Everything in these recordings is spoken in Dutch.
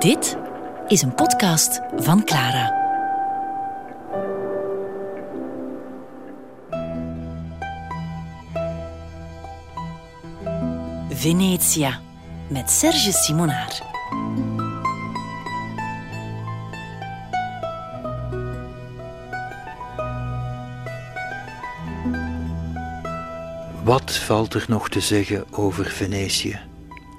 Dit is een podcast van Clara. Venetia met Serge Simonaar. Wat valt er nog te zeggen over Venetië?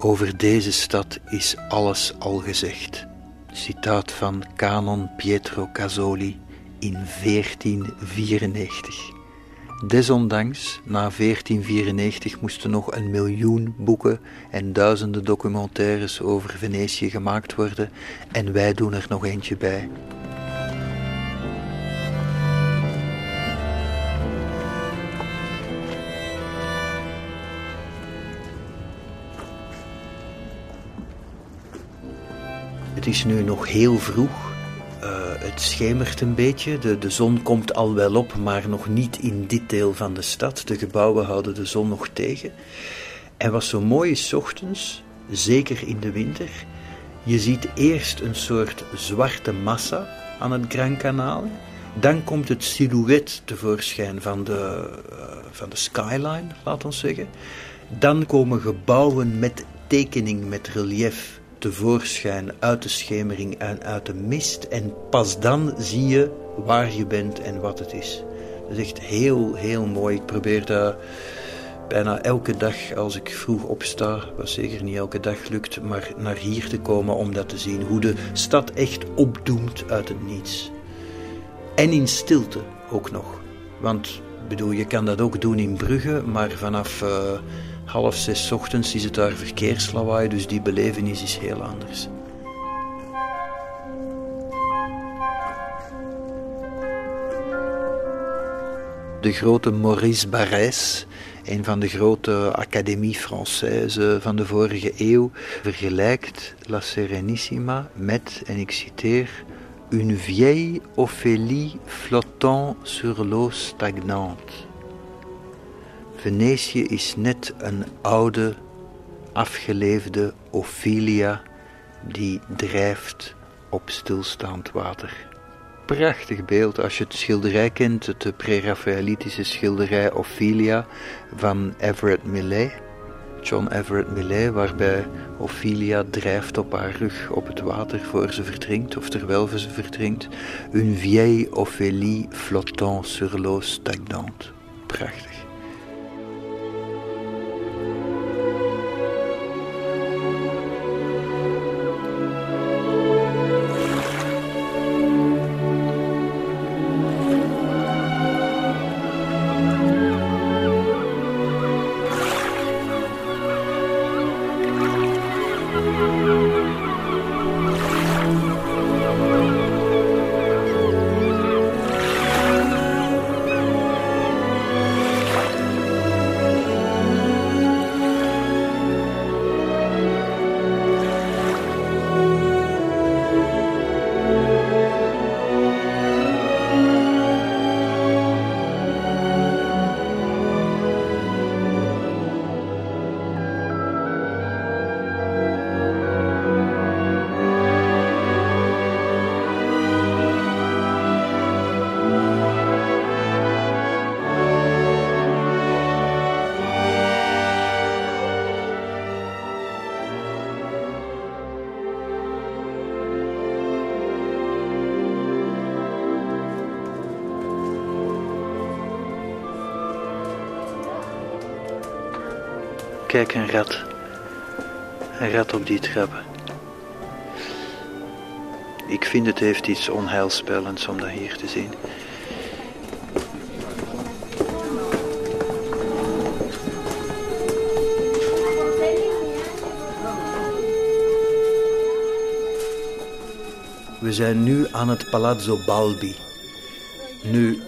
Over deze stad is alles al gezegd. Citaat van Canon Pietro Casoli in 1494. Desondanks, na 1494 moesten nog een miljoen boeken en duizenden documentaires over Venetië gemaakt worden en wij doen er nog eentje bij. Is nu nog heel vroeg. Uh, het schemert een beetje. De, de zon komt al wel op, maar nog niet in dit deel van de stad. De gebouwen houden de zon nog tegen. En wat zo mooi is, ochtends, zeker in de winter, je ziet eerst een soort zwarte massa aan het Gran Canale. Dan komt het silhouet tevoorschijn van de, uh, van de skyline, laat ons zeggen. Dan komen gebouwen met tekening, met relief tevoorschijn uit de schemering en uit de mist. En pas dan zie je waar je bent en wat het is. Dat is echt heel, heel mooi. Ik probeer dat bijna elke dag als ik vroeg opsta, wat zeker niet elke dag lukt, maar naar hier te komen om dat te zien. Hoe de stad echt opdoemt uit het niets. En in stilte ook nog. Want bedoel, je kan dat ook doen in Brugge, maar vanaf uh, half zes ochtends is het daar verkeerslawaai, dus die belevenis is heel anders. De grote Maurice Barrès, een van de grote Académie Française van de vorige eeuw, vergelijkt La Serenissima met, en ik citeer, une vieille Ophélie flottant sur l'eau stagnante. Venetië is net een oude, afgeleefde Ophelia die drijft op stilstaand water. Prachtig beeld als je het schilderij kent, het pre-Raphaëlitische schilderij Ophelia van Everett Millais. John Everett Millais, waarbij Ophelia drijft op haar rug op het water voor ze verdrinkt, of terwijl ze verdrinkt. Une vieille Ophélie flottant sur l'eau stagnante. Prachtig. Kijk, een rat. Een rat op die trappen. Ik vind het heeft iets onheilspellends om dat hier te zien. We zijn nu aan het Palazzo Balbi. Nu,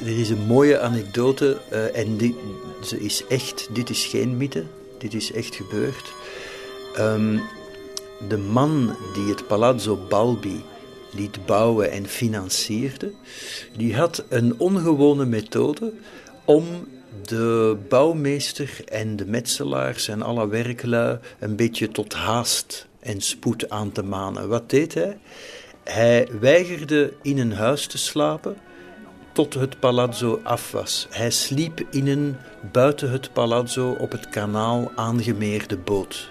er is een mooie anekdote uh, en die, ze is echt, dit is geen mythe, dit is echt gebeurd. Um, de man die het Palazzo Balbi liet bouwen en financierde, die had een ongewone methode om de bouwmeester en de metselaars en alle werklui een beetje tot haast en spoed aan te manen. Wat deed hij? Hij weigerde in een huis te slapen tot het palazzo af was. Hij sliep in een buiten het palazzo op het kanaal aangemeerde boot.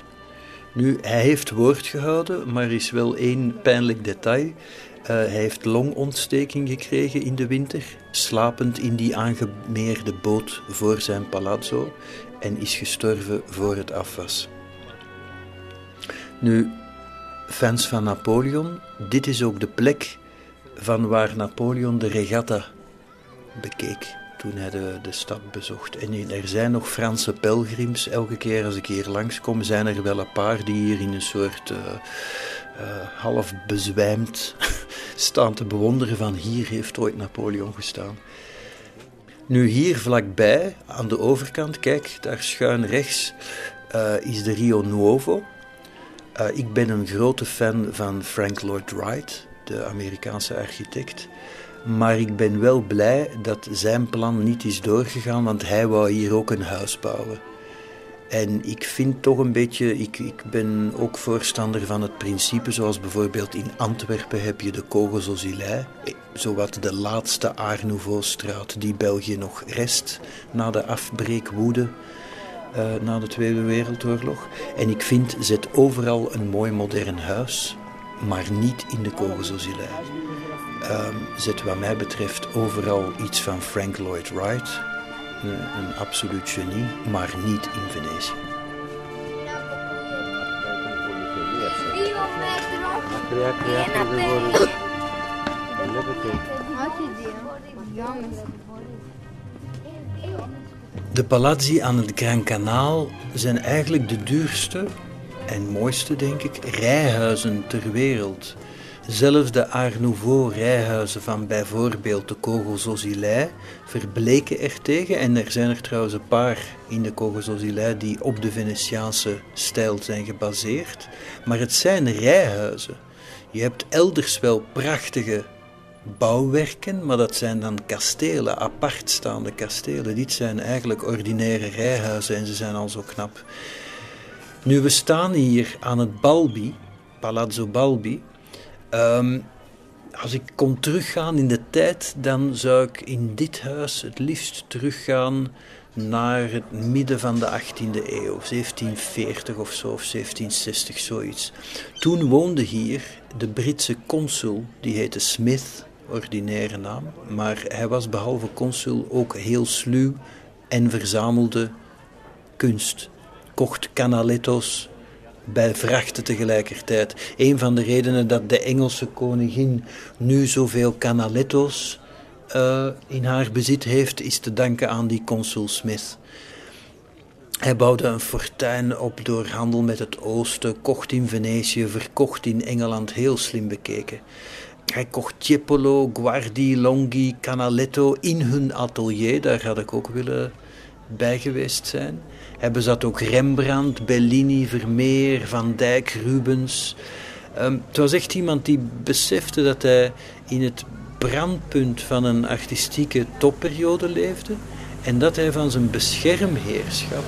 Nu, hij heeft woord gehouden, maar er is wel één pijnlijk detail. Uh, hij heeft longontsteking gekregen in de winter, slapend in die aangemeerde boot voor zijn palazzo en is gestorven voor het af was. Nu, fans van Napoleon, dit is ook de plek van waar Napoleon de regatta bekeek toen hij de, de stad bezocht. En er zijn nog Franse pelgrims. Elke keer als ik hier langskom, zijn er wel een paar die hier in een soort uh, half bezwijmd staan te bewonderen van hier heeft ooit Napoleon gestaan. Nu hier vlakbij, aan de overkant, kijk, daar schuin rechts, uh, is de Rio Nuovo. ik ben een grote fan van Frank Lloyd Wright, de Amerikaanse architect. Maar ik ben wel blij dat zijn plan niet is doorgegaan, want hij wou hier ook een huis bouwen. En ik vind toch een beetje, ik, ik ben ook voorstander van het principe, zoals bijvoorbeeld in Antwerpen heb je de Kogels aux zowat de laatste Art Nouveau-straat die België nog rest na de afbreekwoede uh, na de Tweede Wereldoorlog. En ik vind, zet overal een mooi modern huis, maar niet in de Kogels aux um, zit wat mij betreft overal iets van Frank Lloyd Wright. Een, absoluut genie, maar niet in Venetië. De palazzi aan het Gran Canaal zijn eigenlijk de duurste en mooiste, denk ik, rijhuizen ter wereld. Zelfs de Art Nouveau rijhuizen van bijvoorbeeld de Kogels aux verbleken er tegen. En er zijn er trouwens een paar in de Kogels aux die op de Venetiaanse stijl zijn gebaseerd. Maar het zijn rijhuizen. Je hebt elders wel prachtige bouwwerken, maar dat zijn dan kastelen, apartstaande kastelen. Dit zijn eigenlijk ordinaire rijhuizen en ze zijn al zo knap. Nu, we staan hier aan het Balbi, Palazzo Balbi. Um, als ik kon teruggaan in de tijd, dan zou ik in dit huis het liefst teruggaan naar het midden van de 18e eeuw, 1740 of zo, of 1760, zoiets. Toen woonde hier de Britse consul, die heette Smith, ordinaire naam, maar hij was behalve consul ook heel sluw en verzamelde kunst. Kocht canaletto's, bij vrachten tegelijkertijd. Een van de redenen dat de Engelse koningin nu zoveel canaletto's uh, in haar bezit heeft, is te danken aan die consul Smith. Hij bouwde een fortuin op door handel met het oosten, kocht in Venetië, verkocht in Engeland, heel slim bekeken. Hij kocht Tiepolo, Guardi, Longhi, Canaletto in hun atelier, daar had ik ook willen bij geweest zijn. Hij bezat ook Rembrandt, Bellini, Vermeer, Van Dijk, Rubens. Um, het was echt iemand die besefte dat hij in het brandpunt van een artistieke topperiode leefde en dat hij van zijn beschermheerschap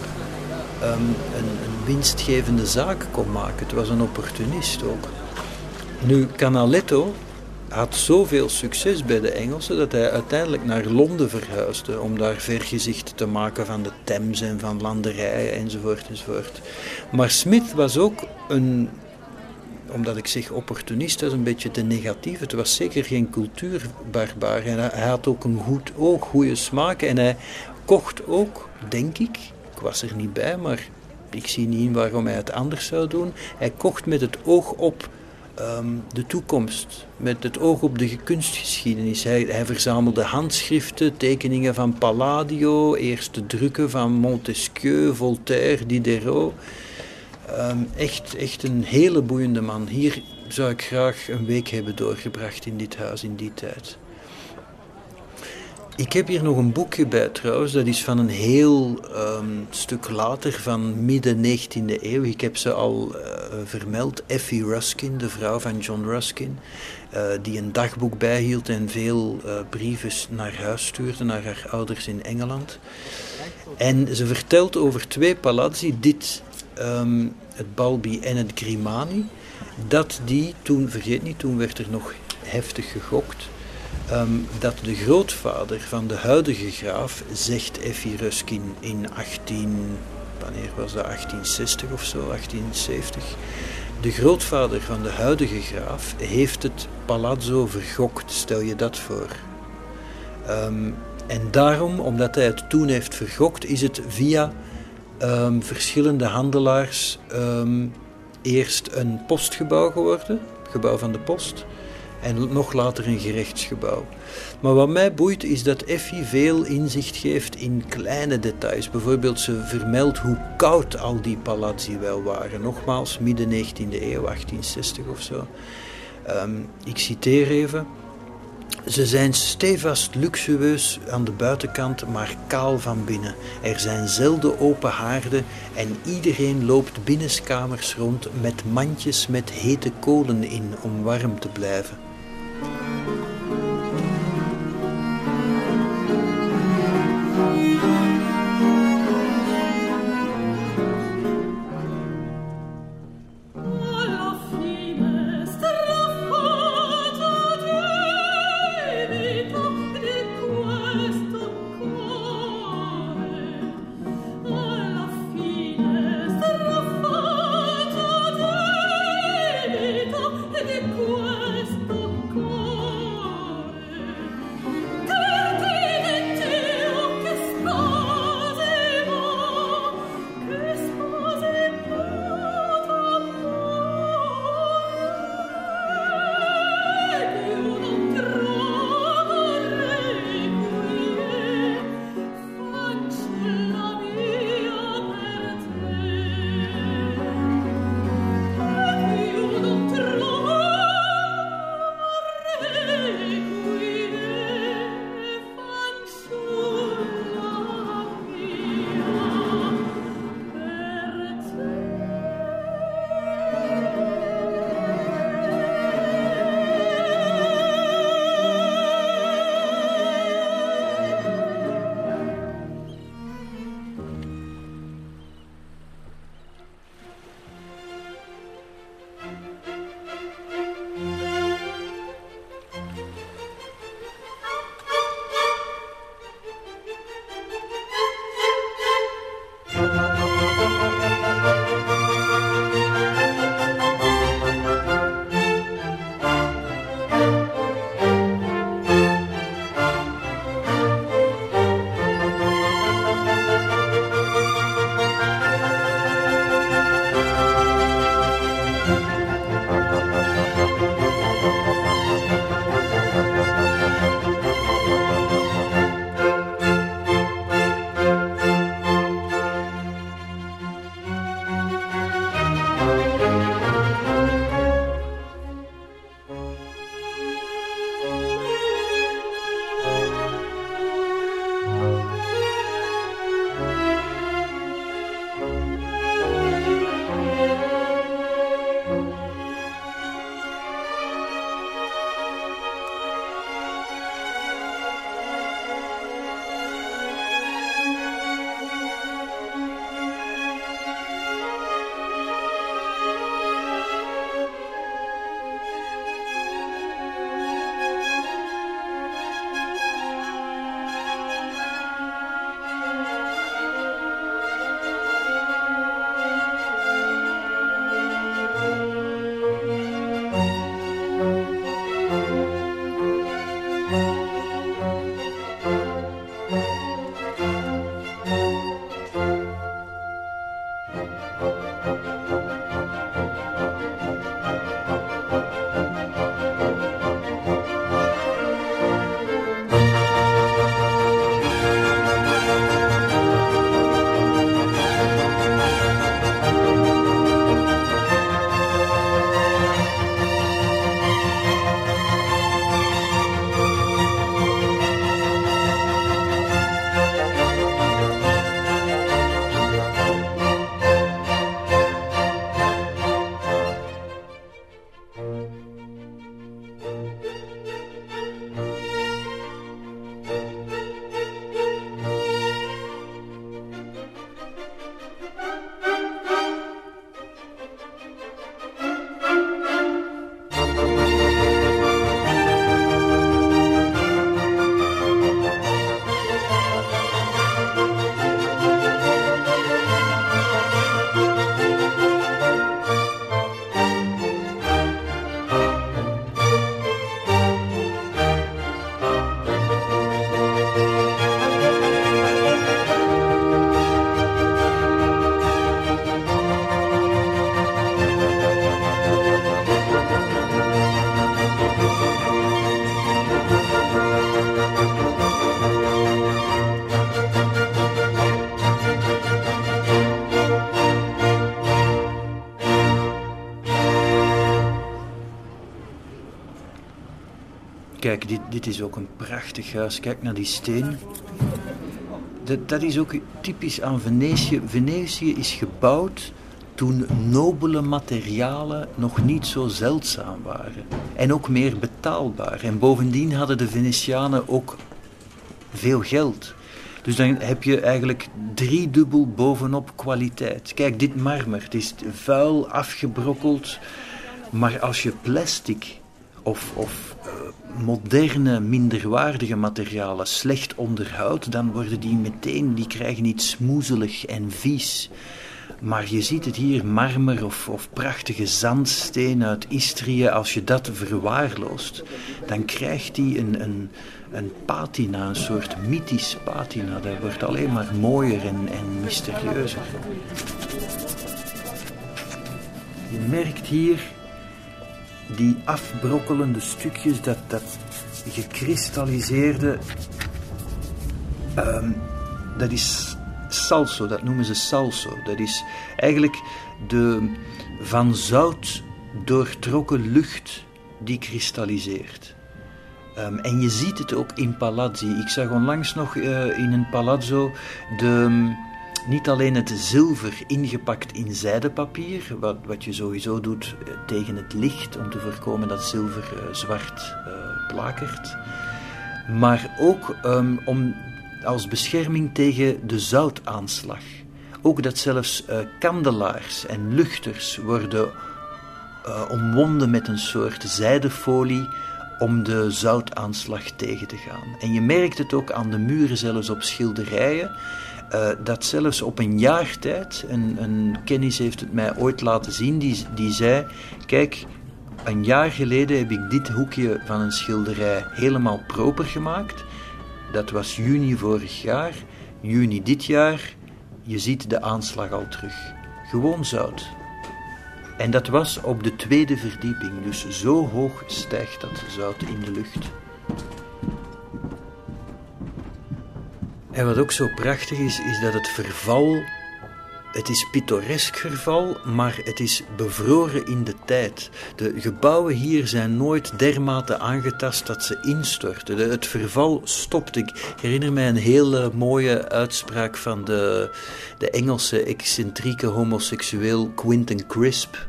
um, een, een, winstgevende zaak kon maken. Het was een opportunist ook. Nu, Canaletto had zoveel succes bij de Engelsen dat hij uiteindelijk naar Londen verhuisde om daar vergezicht te maken van de Thames en van landerijen enzovoort enzovoort. Maar Smith was ook een, omdat ik zeg opportunist, een beetje te negatief. Het was zeker geen cultuurbarbaar en hij had ook een goed oog, goede smaak en hij kocht ook, denk ik, ik was er niet bij, maar ik zie niet waarom hij het anders zou doen. Hij kocht met het oog op um, de toekomst, met het oog op de kunstgeschiedenis. Hij, hij, verzamelde handschriften, tekeningen van Palladio, eerste drukken van Montesquieu, Voltaire, Diderot. Um, echt, echt een hele boeiende man. Hier zou ik graag een week hebben doorgebracht in dit huis in die tijd. Ik heb hier nog een boekje bij trouwens, dat is van een heel um, stuk later, van midden 19e eeuw. Ik heb ze al uh, vermeld. Effie Ruskin, de vrouw van John Ruskin, uh, die een dagboek bijhield en veel uh, brieven naar huis stuurde, naar haar ouders in Engeland. En ze vertelt over twee palazzi. Dit um, het Balbi en het Grimani, dat die toen, vergeet niet, toen werd er nog heftig gegokt, ehm, dat de grootvader van de huidige graaf, zegt Effie Ruskin in 18, wanneer was dat, 1860 of zo, 1870, de grootvader van de huidige graaf heeft het palazzo vergokt, stel je dat voor. Um, en daarom, omdat hij het toen heeft vergokt, is het via um, verschillende handelaars eerst een postgebouw geworden, gebouw van de post, en nog later een gerechtsgebouw. Maar wat mij boeit is dat Effie veel inzicht geeft in kleine details. Bijvoorbeeld ze vermeldt hoe koud al die palazzi wel waren. Nogmaals, midden 19e eeuw, 1860 of zo. Um, ik citeer even. Ze zijn stevast luxueus aan de buitenkant, maar kaal van binnen. Er zijn zelden open haarden en iedereen loopt binnenskamers rond met mandjes met hete kolen in om warm te blijven. Thank you. Kijk, dit, dit is ook een prachtig huis. Kijk naar die steen. Dat, dat is ook typisch aan Venetië. Venetië is gebouwd toen nobele materialen nog niet zo zeldzaam waren. En ook meer betaalbaar. En bovendien hadden de Venetianen ook veel geld. Dus dan heb je eigenlijk driedubbel bovenop kwaliteit. Kijk, dit marmer, het is vuil, afgebrokkeld. Maar als je plastic of, of uh, moderne, minderwaardige materialen slecht onderhoudt, dan worden die meteen, die krijgen iets smoezelig en vies. Maar je ziet het hier, marmer of, of prachtige zandsteen uit Istrië, als je dat verwaarloost, dan krijgt die een, een, een patina, een soort mythisch patina. Dat wordt alleen maar mooier en, en mysterieuzer. Je merkt hier die afbrokkelende stukjes, dat, dat gekristalliseerde, um, dat is salso, dat noemen ze salso. Dat is eigenlijk de van zout doortrokken lucht die kristalliseert. Um, en je ziet het ook in palazzi. Ik zag onlangs nog uh, in een palazzo de niet alleen het zilver ingepakt in zijdepapier, wat, wat je sowieso doet eh, tegen het licht om te voorkomen dat zilver uh, zwart uh, plakert, maar ook um, om, als bescherming tegen de zoutaanslag. Ook dat zelfs kandelaars en luchters worden omwonden met een soort zijdefolie om de zoutaanslag tegen te gaan. En je merkt het ook aan de muren, zelfs op schilderijen. Uh, dat zelfs op een jaar tijd, een, een, kennis heeft het mij ooit laten zien, die, die zei: Kijk, een jaar geleden heb ik dit hoekje van een schilderij helemaal proper gemaakt. Dat was juni vorig jaar. Juni dit jaar, je ziet de aanslag al terug. Gewoon zout. En dat was op de tweede verdieping, dus zo hoog stijgt dat zout in de lucht. En wat ook zo prachtig is, is dat het verval. Het is pittoresk verval, maar het is bevroren in de tijd. De gebouwen hier zijn nooit dermate aangetast dat ze instorten. het verval stopt. Ik herinner mij een hele mooie uitspraak van de, de Engelse excentrieke homoseksueel Quentin Crisp.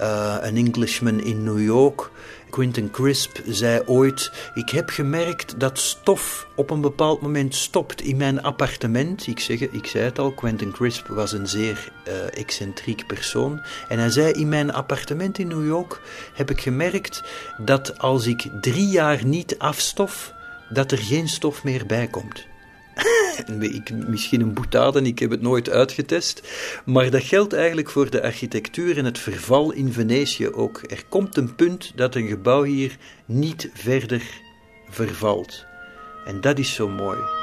Uh, een Englishman in New York. Quentin Crisp zei ooit: Ik heb gemerkt dat stof op een bepaald moment stopt in mijn appartement. Ik, zeg, ik zei het al, Quentin Crisp was een zeer uh, excentriek persoon. En hij zei: In mijn appartement in New York heb ik gemerkt dat als ik drie jaar niet afstof, dat er geen stof meer bij komt. ik, misschien een boetade, ik heb het nooit uitgetest. Maar dat geldt eigenlijk voor de architectuur en het verval in Venetië ook. Er komt een punt dat een gebouw hier niet verder vervalt. En dat is zo mooi.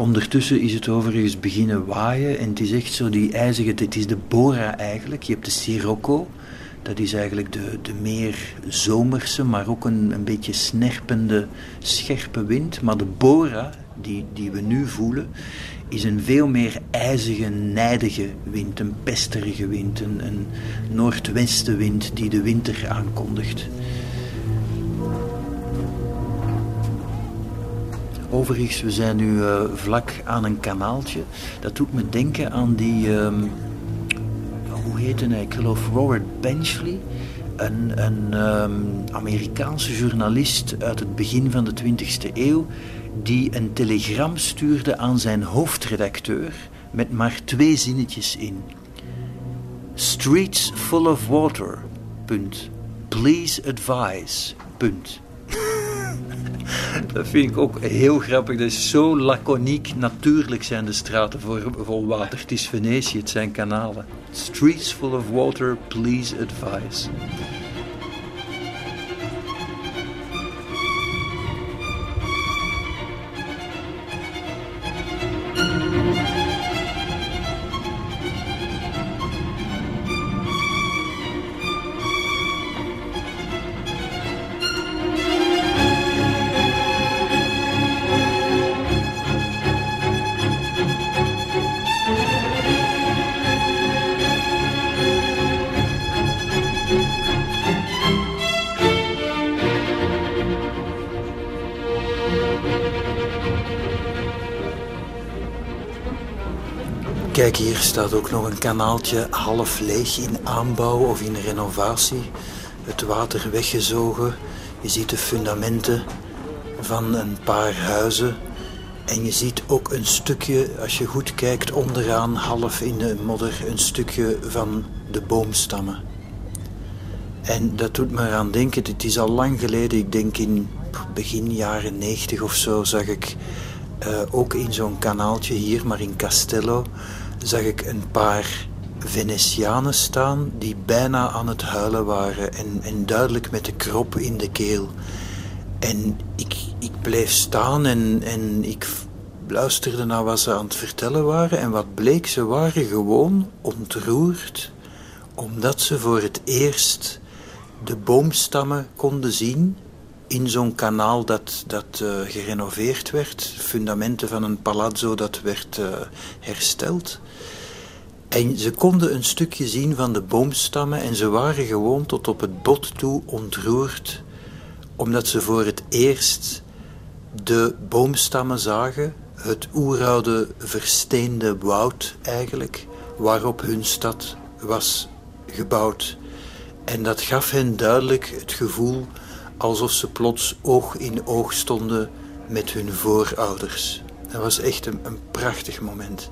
Ondertussen is het overigens beginnen waaien en het is echt zo die ijzige, het is de Bora eigenlijk. Je hebt de Sirocco, Dat is eigenlijk de, de meer zomerse, maar ook een, een beetje snerpende, scherpe wind. Maar de Bora, die, die we nu voelen, is een veel meer ijzige, nijdige wind. Een pesterige wind, een, een noordwestenwind die de winter aankondigt. Overigens, we zijn nu uh, vlak aan een kanaaltje. Dat doet me denken aan die... Um, hoe heette hij? Ik geloof Robert Benchley. Een, een um, Amerikaanse journalist uit het begin van de 20e eeuw... die een telegram stuurde aan zijn hoofdredacteur... met maar twee zinnetjes in. Streets full of water. Please advise. Dat vind ik ook heel grappig. Dat is zo laconiek. Natuurlijk zijn de straten vol water. Het is Venetië, het zijn kanalen. Streets full of water, please advise. Staat ook nog een kanaaltje half leeg in aanbouw of in renovatie. Het water weggezogen. Je ziet de fundamenten van een paar huizen. En je ziet ook een stukje, als je goed kijkt, onderaan, half in de modder, een stukje van de boomstammen. En dat doet me eraan denken, het is al lang geleden, ik denk in begin jaren 90 of zo, zag ik uh, ook in zo'n kanaaltje hier, maar in Castello, zag ik een paar Venetianen staan die bijna aan het huilen waren en, en duidelijk met de krop in de keel. En ik, ik bleef staan en, en ik luisterde naar wat ze aan het vertellen waren. En wat bleek, ze waren gewoon ontroerd omdat ze voor het eerst de boomstammen konden zien in zo'n kanaal dat, dat uh, gerenoveerd werd, fundamenten van een palazzo dat werd uh, hersteld. En ze konden een stukje zien van de boomstammen en ze waren gewoon tot op het bot toe ontroerd, omdat ze voor het eerst de boomstammen zagen, het oeroude versteende woud eigenlijk, waarop hun stad was gebouwd. En dat gaf hen duidelijk het gevoel alsof ze plots oog in oog stonden met hun voorouders. Dat was echt een, een prachtig moment.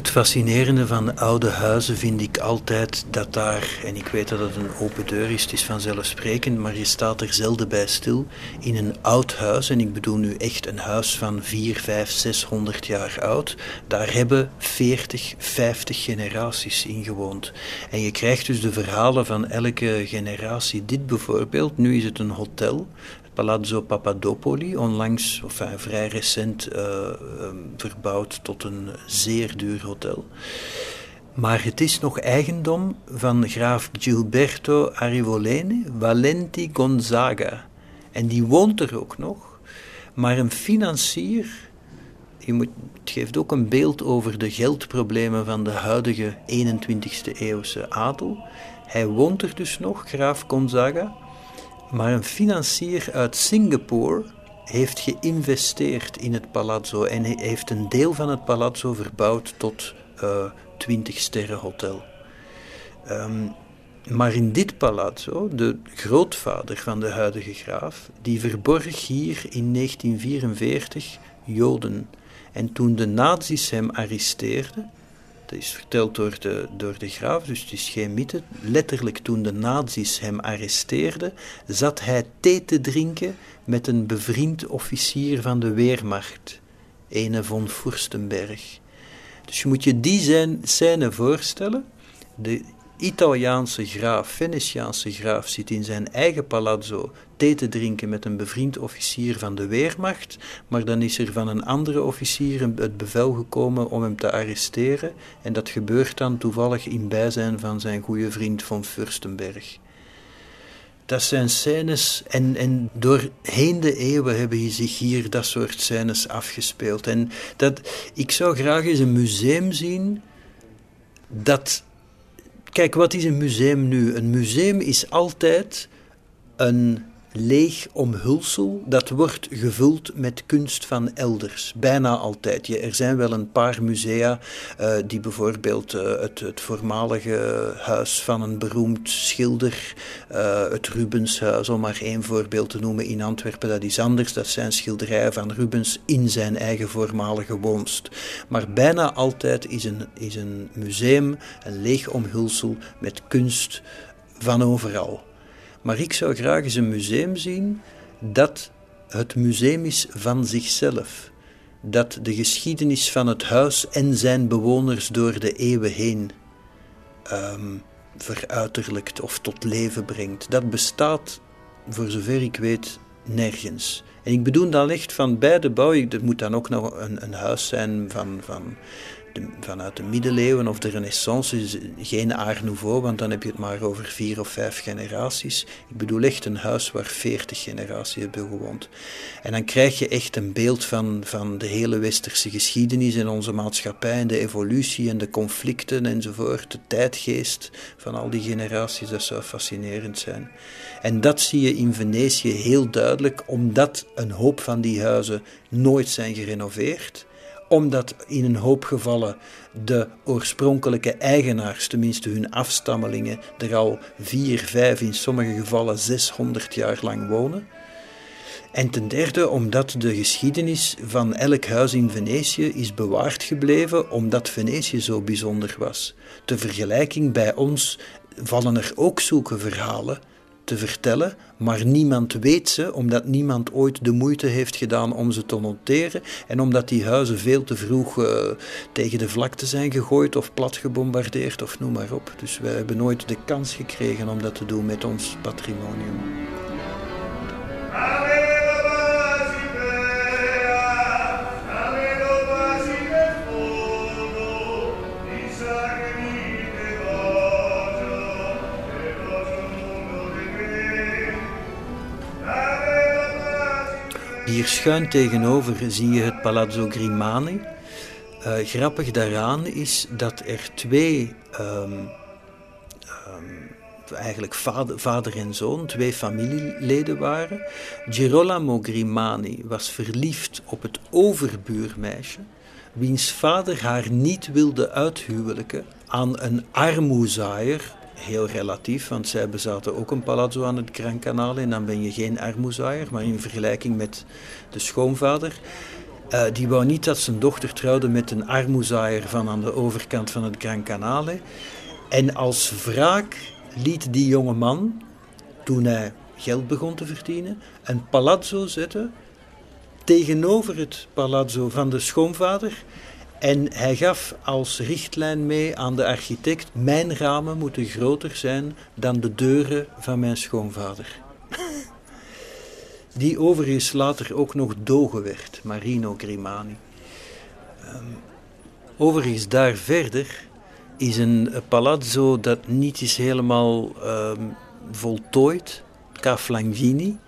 Het fascinerende van oude huizen vind ik altijd dat daar, en ik weet dat het een open deur is, het is vanzelfsprekend, maar je staat er zelden bij stil, in een oud huis, en ik bedoel nu echt een huis van 4, 5, 600 jaar oud, daar hebben 40, 50 generaties in gewoond. En je krijgt dus de verhalen van elke generatie. Dit bijvoorbeeld, nu is het een hotel, Palazzo Papadopoli, onlangs, of enfin, vrij recent, uh, verbouwd tot een zeer duur hotel. Maar het is nog eigendom van graaf Gilberto Arrivolene Valenti Gonzaga. En die woont er ook nog. Maar een financier, je moet, het geeft ook een beeld over de geldproblemen van de huidige 21ste eeuwse adel. Hij woont er dus nog, graaf Gonzaga. Maar een financier uit Singapore heeft geïnvesteerd in het palazzo en heeft een deel van het palazzo verbouwd tot uh, 20 sterren hotel. Ehm, maar in dit palazzo, de grootvader van de huidige graaf, die verborg hier in 1944 Joden. En toen de nazi's hem arresteerden, dat is verteld door de, door de graaf, dus het is geen mythe. Letterlijk toen de nazi's hem arresteerden, zat hij thee te drinken met een bevriend officier van de Weermacht, ene von Furstenberg. Dus je moet je die scène voorstellen. De Italiaanse graaf, Venetiaanse graaf, zit in zijn eigen palazzo te drinken met een bevriend officier van de Weermacht, maar dan is er van een andere officier het bevel gekomen om hem te arresteren en dat gebeurt dan toevallig in bijzijn van zijn goede vriend van Furstenberg. Dat zijn scènes, en, en doorheen de eeuwen hebben zich hier dat soort scènes afgespeeld. En dat, ik zou graag eens een museum zien dat Kijk, wat is een museum nu? Een museum is altijd een leeg omhulsel dat wordt gevuld met kunst van elders. Bijna altijd. er zijn wel een paar musea uh, die bijvoorbeeld uh, het, het, voormalige huis van een beroemd schilder, uh, het Rubenshuis, om maar één voorbeeld te noemen in Antwerpen, dat is anders. Dat zijn schilderijen van Rubens in zijn eigen voormalige woonst. Maar bijna altijd is een, is een museum een leeg omhulsel met kunst van overal. Maar ik zou graag eens een museum zien dat het museum is van zichzelf. Dat de geschiedenis van het huis en zijn bewoners door de eeuwen heen um, veruiterlijkt of tot leven brengt. Dat bestaat, voor zover ik weet, nergens. En ik bedoel dan echt van bij de bouw, er moet dan ook nog een, een huis zijn van, van vanuit de middeleeuwen of de renaissance is geen art nouveau, want dan heb je het maar over vier of vijf generaties. Ik bedoel echt een huis waar veertig generaties hebben gewoond. En dan krijg je echt een beeld van, van de hele westerse geschiedenis en onze maatschappij en de evolutie en de conflicten enzovoort, de tijdgeest van al die generaties, dat zou fascinerend zijn. En dat zie je in Venetië heel duidelijk, omdat een hoop van die huizen nooit zijn gerenoveerd omdat in een hoop gevallen de oorspronkelijke eigenaars, tenminste hun afstammelingen, er al vier, vijf, in sommige gevallen 600 jaar lang wonen. En ten derde omdat de geschiedenis van elk huis in Venetië is bewaard gebleven omdat Venetië zo bijzonder was. Ter vergelijking bij ons vallen er ook zulke verhalen te vertellen, maar niemand weet ze, omdat niemand ooit de moeite heeft gedaan om ze te noteren en omdat die huizen veel te vroeg uh, tegen de vlakte zijn gegooid of plat gebombardeerd of noem maar op. Dus wij hebben nooit de kans gekregen om dat te doen met ons patrimonium. Hier schuin tegenover zie je het Palazzo Grimani. Uh, grappig daaraan is dat er twee, um, um, eigenlijk vader, vader, en zoon, twee familieleden waren. Girolamo Grimani was verliefd op het overbuurmeisje, wiens vader haar niet wilde uithuwelijken aan een armoezaaier heel relatief, want zij bezaten ook een palazzo aan het Gran Canale en dan ben je geen armoezaaier, maar in vergelijking met de schoonvader. Uh, die wou niet dat zijn dochter trouwde met een armoezaaier van aan de overkant van het Gran Canale. En als wraak liet die jonge man, toen hij geld begon te verdienen, een palazzo zetten tegenover het palazzo van de schoonvader. En hij gaf als richtlijn mee aan de architect: Mijn ramen moeten groter zijn dan de deuren van mijn schoonvader. Die overigens later ook nog dogen werd, Marino Grimani. Um, overigens daar verder is een palazzo dat niet is helemaal um, voltooid, Caflangini.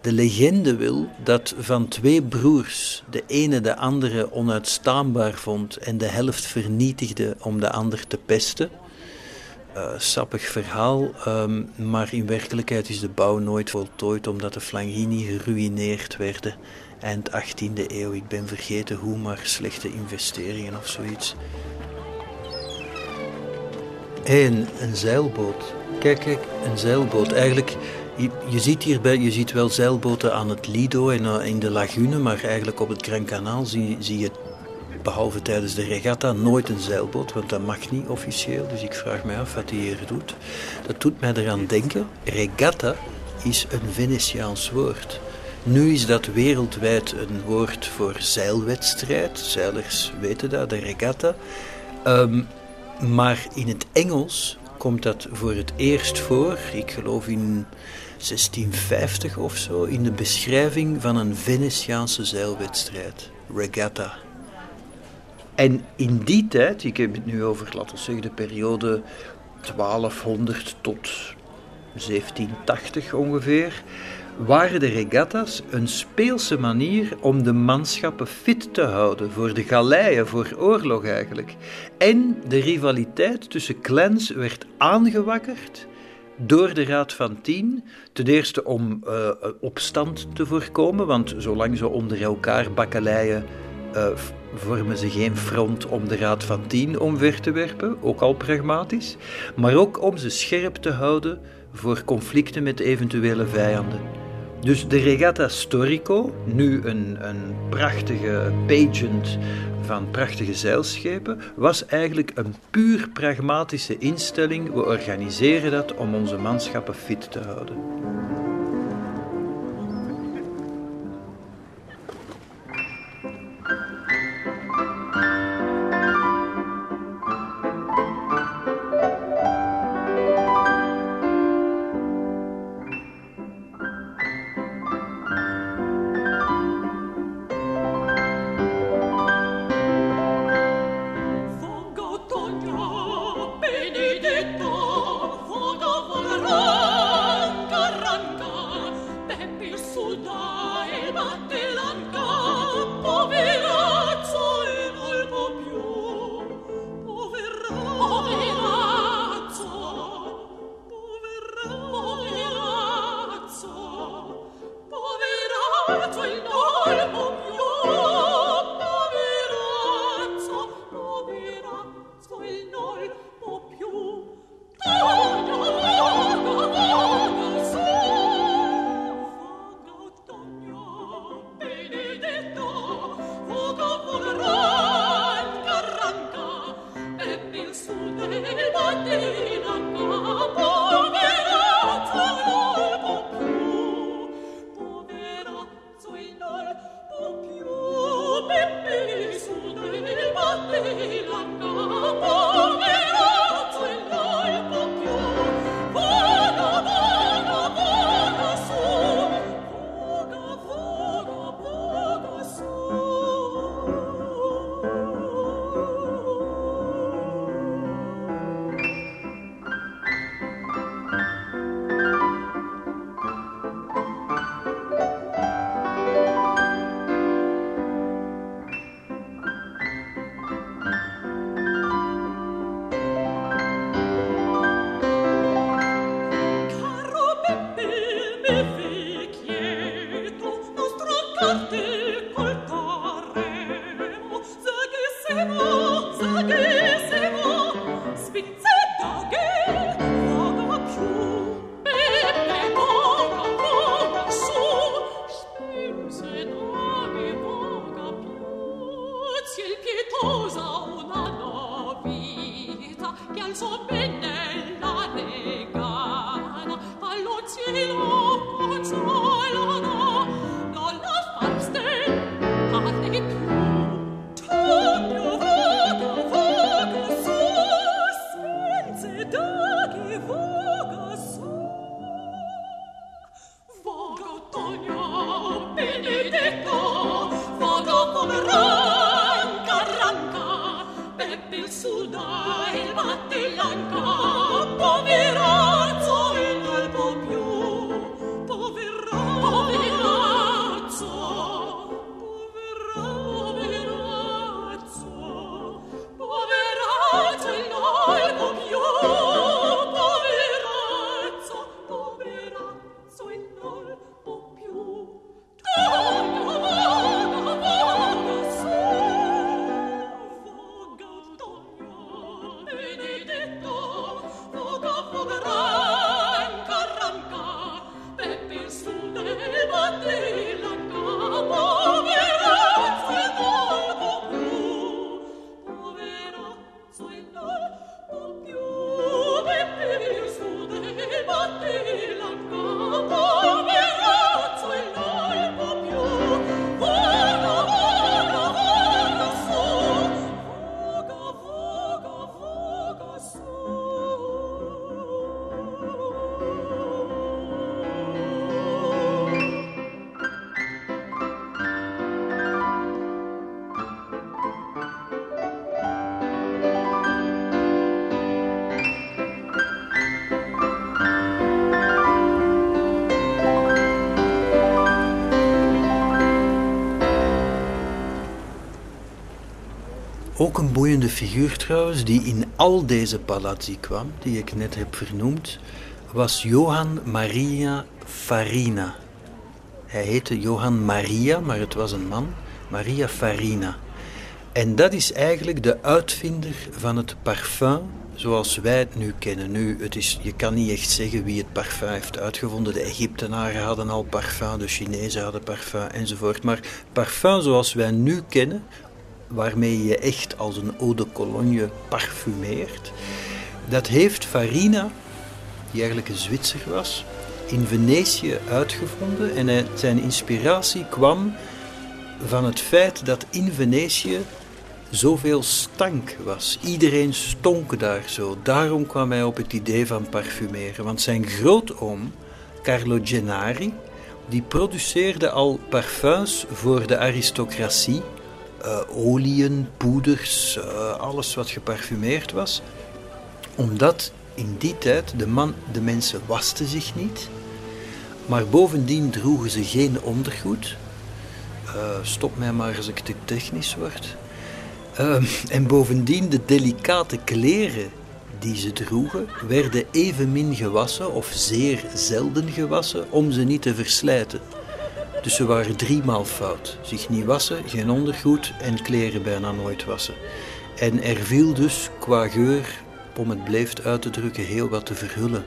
De legende wil dat van twee broers de ene de andere onuitstaanbaar vond en de helft vernietigde om de ander te pesten. Uh, sappig verhaal, um, maar in werkelijkheid is de bouw nooit voltooid omdat de Flangini geruineerd werden eind 18e eeuw. Ik ben vergeten hoe, maar slechte investeringen of zoiets. En een zeilboot. Kijk, kijk, een zeilboot. Eigenlijk je, je, ziet hierbij, je ziet wel zeilboten aan het Lido en uh, in de lagune, maar eigenlijk op het Gran Canal zie, zie je, behalve tijdens de regatta, nooit een zeilboot, want dat mag niet officieel. Dus ik vraag me af wat hij hier doet. Dat doet mij eraan denken, regatta is een Venetiaans woord. Nu is dat wereldwijd een woord voor zeilwedstrijd. Zeilers weten dat, de regatta. Um, maar in het Engels komt dat voor het eerst voor, ik geloof in 1650 of zo, in de beschrijving van een Venetiaanse zeilwedstrijd, regatta. En in die tijd, ik heb het nu over, laten we zeggen, de periode 1200 tot 1780 ongeveer, waren de regatta's een speelse manier om de manschappen fit te houden voor de galeien, voor oorlog eigenlijk. En de rivaliteit tussen clans werd aangewakkerd door de Raad van Tien. Ten eerste om uh, opstand te voorkomen, want zolang ze onder elkaar bakkeleien, uh, vormen ze geen front om de Raad van Tien omver te werpen, ook al pragmatisch. Maar ook om ze scherp te houden voor conflicten met eventuele vijanden. Dus de Regatta Storico, nu een, een prachtige pageant van prachtige zeilschepen, was eigenlijk een puur pragmatische instelling. We organiseren dat om onze manschappen fit te houden. Een boeiende figuur trouwens, die in al deze palazzi kwam, die ik net heb vernoemd, was Johan Maria Farina. Hij heette Johan Maria, maar het was een man, Maria Farina. En dat is eigenlijk de uitvinder van het parfum zoals wij het nu kennen. Nu, het is, je kan niet echt zeggen wie het parfum heeft uitgevonden. De Egyptenaren hadden al parfum, de Chinezen hadden parfum enzovoort. Maar parfum zoals wij nu kennen, waarmee je echt als een eau de cologne parfumeert. Dat heeft Farina, die eigenlijk een Zwitser was, in Venetië uitgevonden. En zijn inspiratie kwam van het feit dat in Venetië zoveel stank was. Iedereen stonk daar zo. Daarom kwam hij op het idee van parfumeren. Want zijn grootoom, Carlo Gennari, die produceerde al parfums voor de aristocratie uh, oliën, poeders, uh, alles wat geparfumeerd was. Omdat in die tijd de, man, de mensen wasten zich niet, maar bovendien droegen ze geen ondergoed. Uh, stop mij maar als ik te technisch word. en bovendien de delicate kleren die ze droegen, werden evenmin gewassen of zeer zelden gewassen om ze niet te verslijten. Dus ze waren driemaal fout. Zich niet wassen, geen ondergoed en kleren bijna nooit wassen. En er viel dus qua geur, om het blijft uit te drukken, heel wat te verhullen.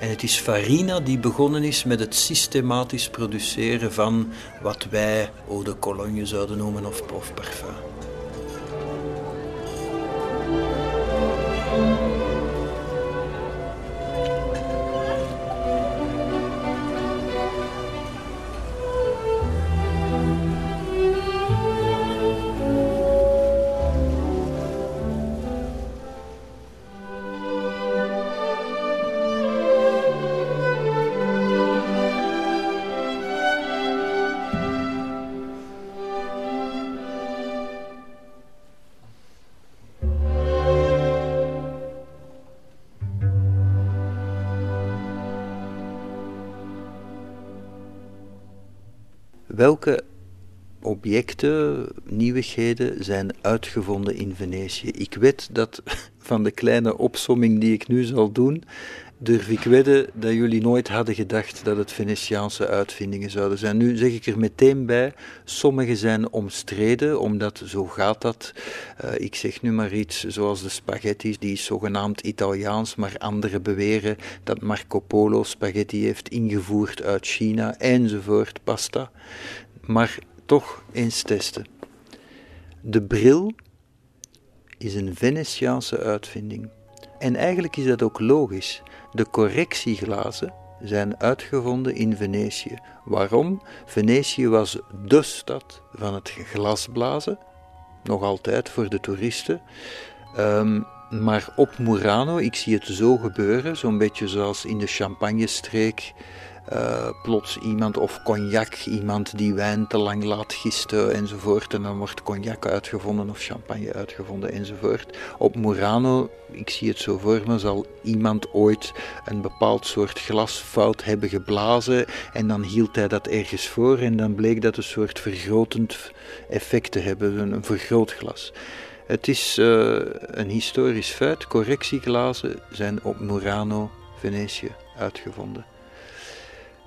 En het is Farina die begonnen is met het systematisch produceren van wat wij eau de cologne zouden noemen of, of parfum. Welke objecten, nieuwigheden zijn uitgevonden in Venetië? Ik weet dat van de kleine opsomming die ik nu zal doen, durf ik wedden dat jullie nooit hadden gedacht dat het Venetiaanse uitvindingen zouden zijn. Nu zeg ik er meteen bij, sommige zijn omstreden, omdat zo gaat dat. Uh, ik zeg nu maar iets zoals de spaghetti, die is zogenaamd Italiaans, maar anderen beweren dat Marco Polo spaghetti heeft ingevoerd uit China, enzovoort, pasta. Maar toch eens testen. De bril is een Venetiaanse uitvinding. En eigenlijk is dat ook logisch. De correctieglazen zijn uitgevonden in Venetië. Waarom? Venetië was dé stad van het glasblazen, nog altijd voor de toeristen. Ehm, maar op Murano, ik zie het zo gebeuren, zo'n beetje zoals in de Champagne-streek uh, plots iemand of cognac, iemand die wijn te lang laat gisten enzovoort. En dan wordt cognac uitgevonden of champagne uitgevonden enzovoort. Op Murano, ik zie het zo voor me, zal iemand ooit een bepaald soort glas fout hebben geblazen. En dan hield hij dat ergens voor en dan bleek dat een soort vergrotend effect te hebben, een vergrootglas. Het is uh, een historisch feit. Correctieglazen zijn op Murano, Venetië, uitgevonden.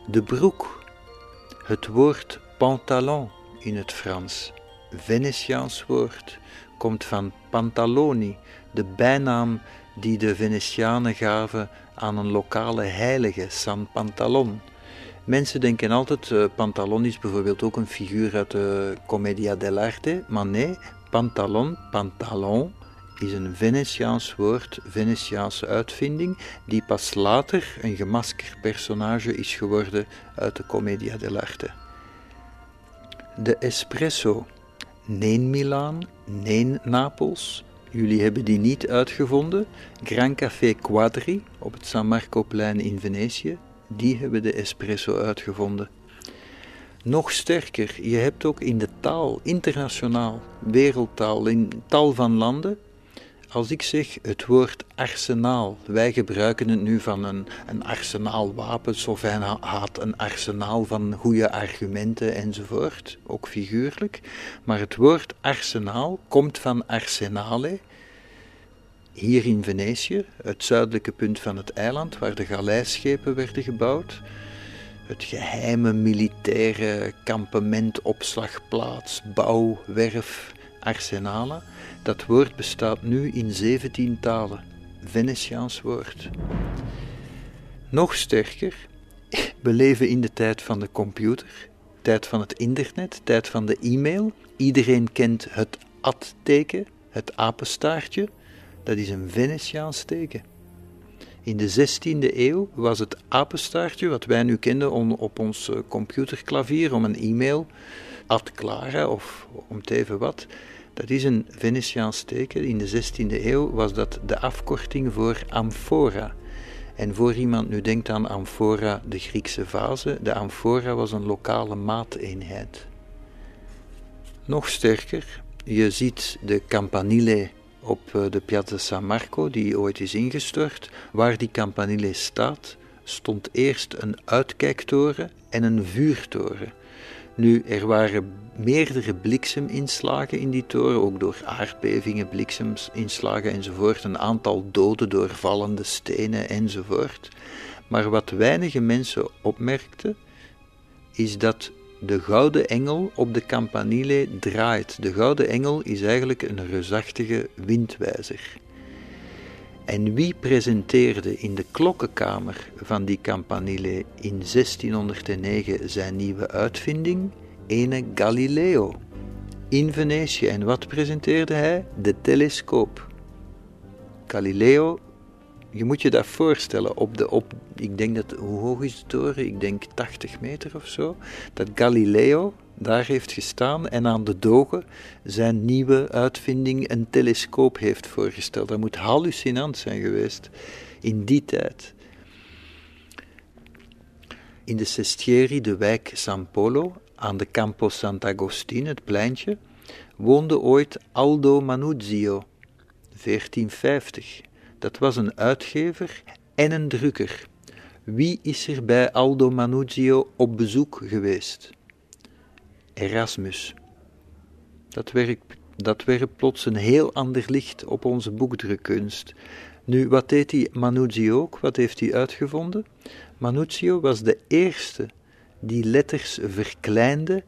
De broek. Het woord pantalon in het Frans, Venetiaans woord, komt van pantaloni, de bijnaam die de Venetianen gaven aan een lokale heilige, San Pantalon. Mensen denken altijd, uh, Pantalon is bijvoorbeeld ook een figuur uit de Commedia dell'arte, maar nee, Pantalon, pantalon, is een Venetiaans woord, Venetiaanse uitvinding, die pas later een gemaskerd personage is geworden uit de Commedia dell'arte. De espresso. Neen Milaan, neen Napels. Jullie hebben die niet uitgevonden. Gran Café Quadri op het San Marcoplein in Venetië, die hebben de espresso uitgevonden. Nog sterker, je hebt ook in de taal, internationaal, wereldtaal, in tal van landen, als ik zeg het woord arsenaal, wij gebruiken het nu van een, een arsenaal wapens of hij had een arsenaal van goede argumenten enzovoort, ook figuurlijk. Maar het woord arsenaal komt van arsenale, hier in Venetië, het zuidelijke punt van het eiland waar de galeisschepen werden gebouwd. Het geheime militaire kampement, opslagplaats, bouw, werf, arsenalen. Dat woord bestaat nu in 17 talen. Venetiaans woord. Nog sterker, we leven in de tijd van de computer, tijd van het internet, tijd van de e-mail. Iedereen kent het ad-teken, het apenstaartje. Dat is een Venetiaans teken. In de 16e eeuw was het apenstaartje, wat wij nu kenden op ons eh, computerklavier, om een e-mail, ad clara of om te even wat, dat is een Venetiaans teken. In de 16e eeuw was dat de afkorting voor amphora. En voor iemand nu denkt aan amphora, de Griekse vase, de amphora was een lokale maateenheid. Nog sterker, je ziet de campanile op eh, de Piazza San Marco, die ooit is ingestort. Waar die campanile staat, stond eerst een uitkijktoren en een vuurtoren. Nu, er waren meerdere blikseminslagen in die toren, ook door aardbevingen, blikseminslagen enzovoort, een aantal doden door vallende stenen enzovoort. Maar wat weinige mensen opmerkten, is dat de gouden engel op de campanile draait. De gouden engel is eigenlijk een reusachtige windwijzer. En wie presenteerde in de klokkenkamer van die campanile in 1609 zijn nieuwe uitvinding? Ene Galileo. In Venetië. En wat presenteerde hij? De telescoop. Galileo, je moet je dat voorstellen, op de, op, ik denk dat, hoe hoog is de toren? Ik denk 80 meter of zo. Dat Galileo, daar heeft gestaan en aan de dogen zijn nieuwe uitvinding een telescoop heeft voorgesteld. Dat moet hallucinant zijn geweest in die tijd. In de Sestieri, de wijk San Polo, aan de Campo Sant'Agostino, het pleintje, woonde ooit Aldo Manuzio, 1450. Dat was een uitgever en een drukker. Wie is er bij Aldo Manuzio op bezoek geweest? Erasmus. Dat werpt, dat werpt plots een heel ander licht op onze boekdrukkunst. Nu, wat deed die Manuzio ook? Wat heeft hij uitgevonden? Manuzio was de eerste die letters verkleinde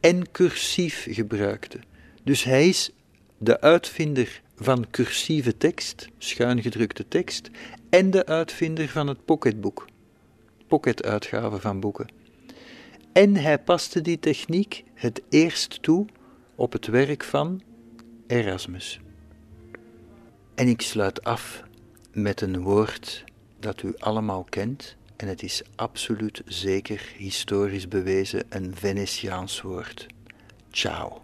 en cursief gebruikte. Dus hij is de uitvinder van cursieve tekst, schuingedrukte tekst, en de uitvinder van het pocketboek, pocketuitgave van boeken. En hij paste die techniek het eerst toe op het werk van Erasmus. En ik sluit af met een woord dat u allemaal kent. En het is absoluut zeker historisch bewezen een Venetiaans woord. Ciao.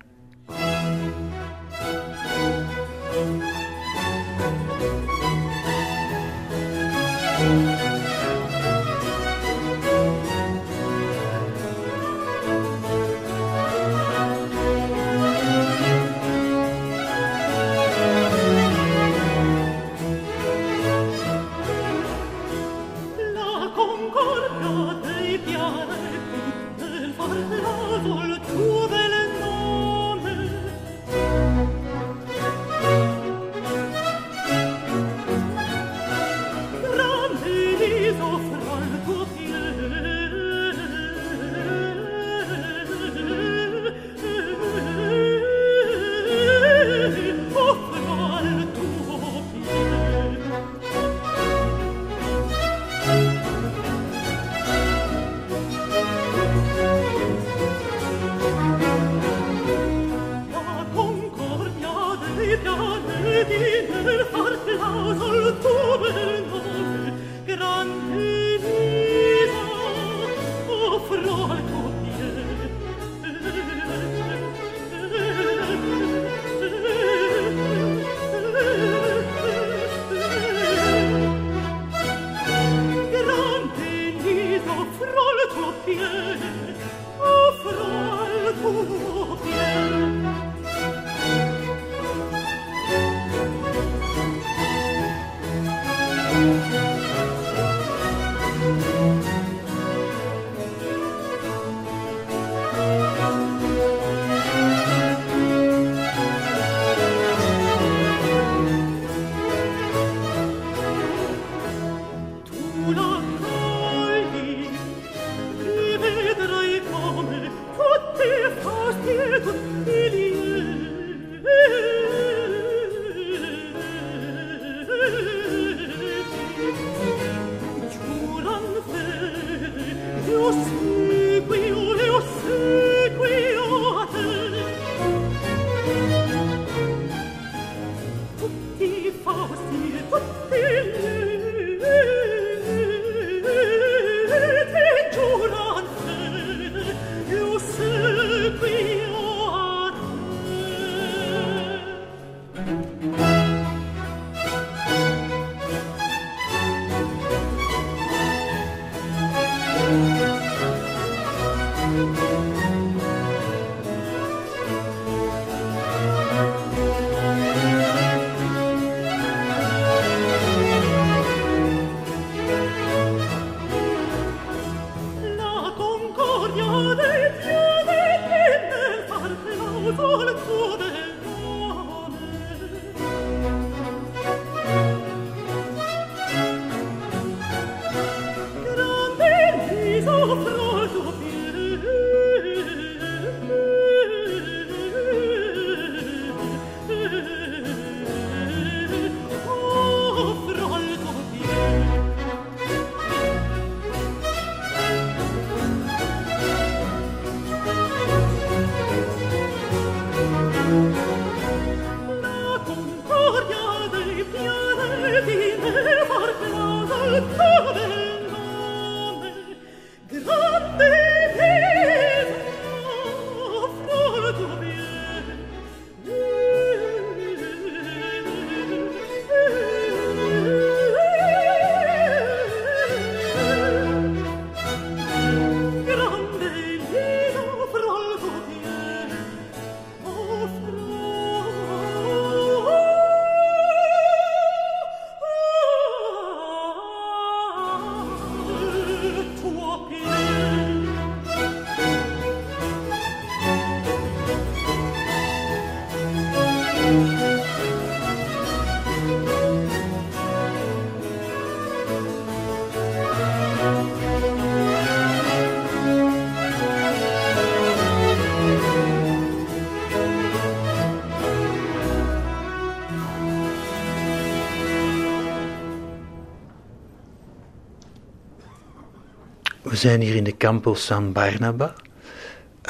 Zijn hier in de Campo San Barnaba,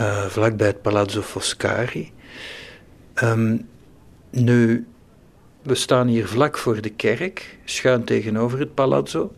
uh, vlakbij het Palazzo Foscari. Um, nu, We staan hier vlak voor de kerk, schuin tegenover het palazzo.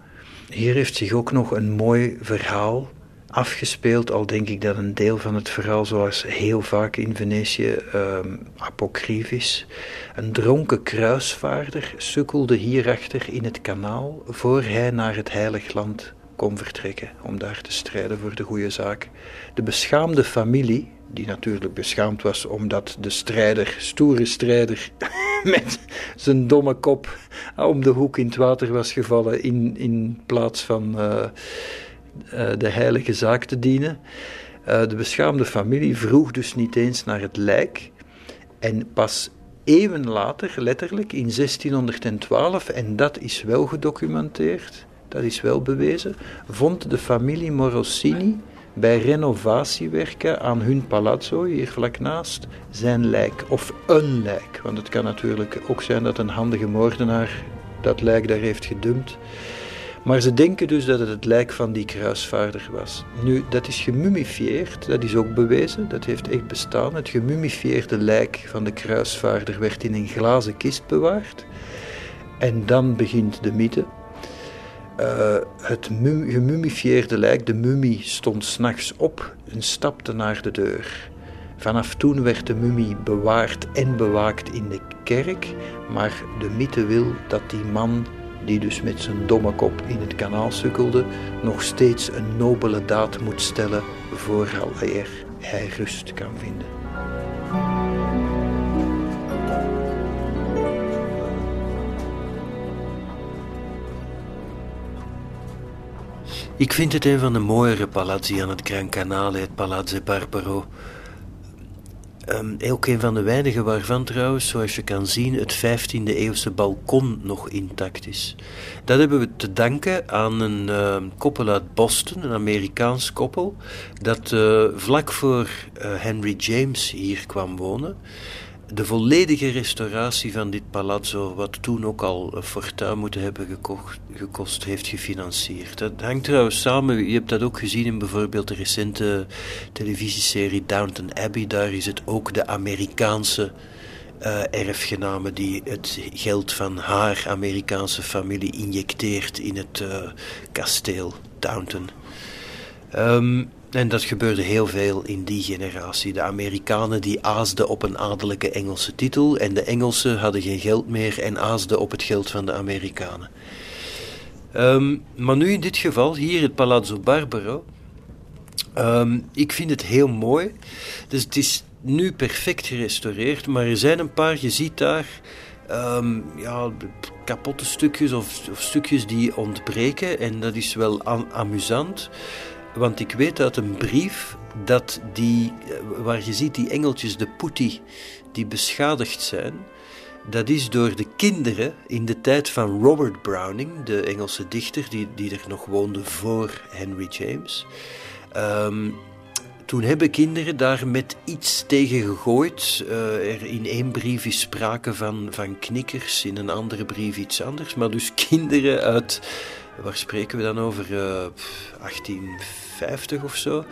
Hier heeft zich ook nog een mooi verhaal afgespeeld, al denk ik dat een deel van het verhaal, zoals heel vaak in Venetië, um, apocrief is. Een dronken kruisvaarder sukkelde hierachter in het kanaal voor hij naar het heilig land kon vertrekken om daar te strijden voor de goede zaak. De beschaamde familie, die natuurlijk beschaamd was omdat de strijder, stoere strijder, met zijn domme kop om de hoek in het water was gevallen in, in plaats van uh, uh, de heilige zaak te dienen. Uh, de beschaamde familie vroeg dus niet eens naar het lijk. En pas eeuwen later, letterlijk in 1612, en dat is wel gedocumenteerd, dat is wel bewezen, vond de familie Morosini bij renovatiewerken aan hun palazzo, hier vlak naast, zijn lijk. Of een lijk, want het kan natuurlijk ook zijn dat een handige moordenaar dat lijk daar heeft gedumpt. Maar ze denken dus dat het het lijk van die kruisvaarder was. Nu, dat is gemumifieerd, dat is ook bewezen, dat heeft echt bestaan. Het gemumifieerde lijk van de kruisvaarder werd in een glazen kist bewaard. En dan begint de mythe. Uh, het gemumifieerde lijk, de mummie, stond s'nachts op en stapte naar de deur. Vanaf toen werd de mummie bewaard en bewaakt in de kerk, maar de mythe wil dat die man, die dus met zijn domme kop in het kanaal sukkelde, nog steeds een nobele daad moet stellen vooraleer hij rust kan vinden. Ik vind het een van de mooiere palazzi aan het Gran Canale, het Palazzo Barbaro. Um, ook een van de weinige waarvan trouwens, zoals je kan zien, het 15e eeuwse balkon nog intact is. Dat hebben we te danken aan een uh, koppel uit Boston, een Amerikaans koppel, dat uh, vlak voor uh, Henry James hier kwam wonen de volledige restauratie van dit palazzo, wat toen ook al fortuin moeten hebben gekocht, gekost, heeft gefinancierd. Dat hangt trouwens samen, je hebt dat ook gezien in bijvoorbeeld de recente televisieserie Downton Abbey. Daar is het ook de Amerikaanse uh, erfgename die het geld van haar Amerikaanse familie injecteert in het uh, kasteel Downton. Um, en dat gebeurde heel veel in die generatie. De Amerikanen die aasden op een adellijke Engelse titel en de Engelsen hadden geen geld meer en aasden op het geld van de Amerikanen. Um, maar nu in dit geval, hier het Palazzo Barbaro. Um, ik vind het heel mooi. Dus het is nu perfect gerestaureerd, maar er zijn een paar, je ziet daar um, ja, kapotte stukjes of, stukjes die ontbreken en dat is wel amusant. Want ik weet uit een brief dat die, eh, waar je ziet die engeltjes, de putti, die beschadigd zijn, dat is door de kinderen in de tijd van Robert Browning, de Engelse dichter die, die er nog woonde voor Henry James. Um, toen hebben kinderen daar met iets tegen gegooid. Uh, er in één brief is sprake van, van knikkers, in een andere brief iets anders. Maar dus kinderen uit waar spreken we dan over? Uh, eh, 1850 of zo.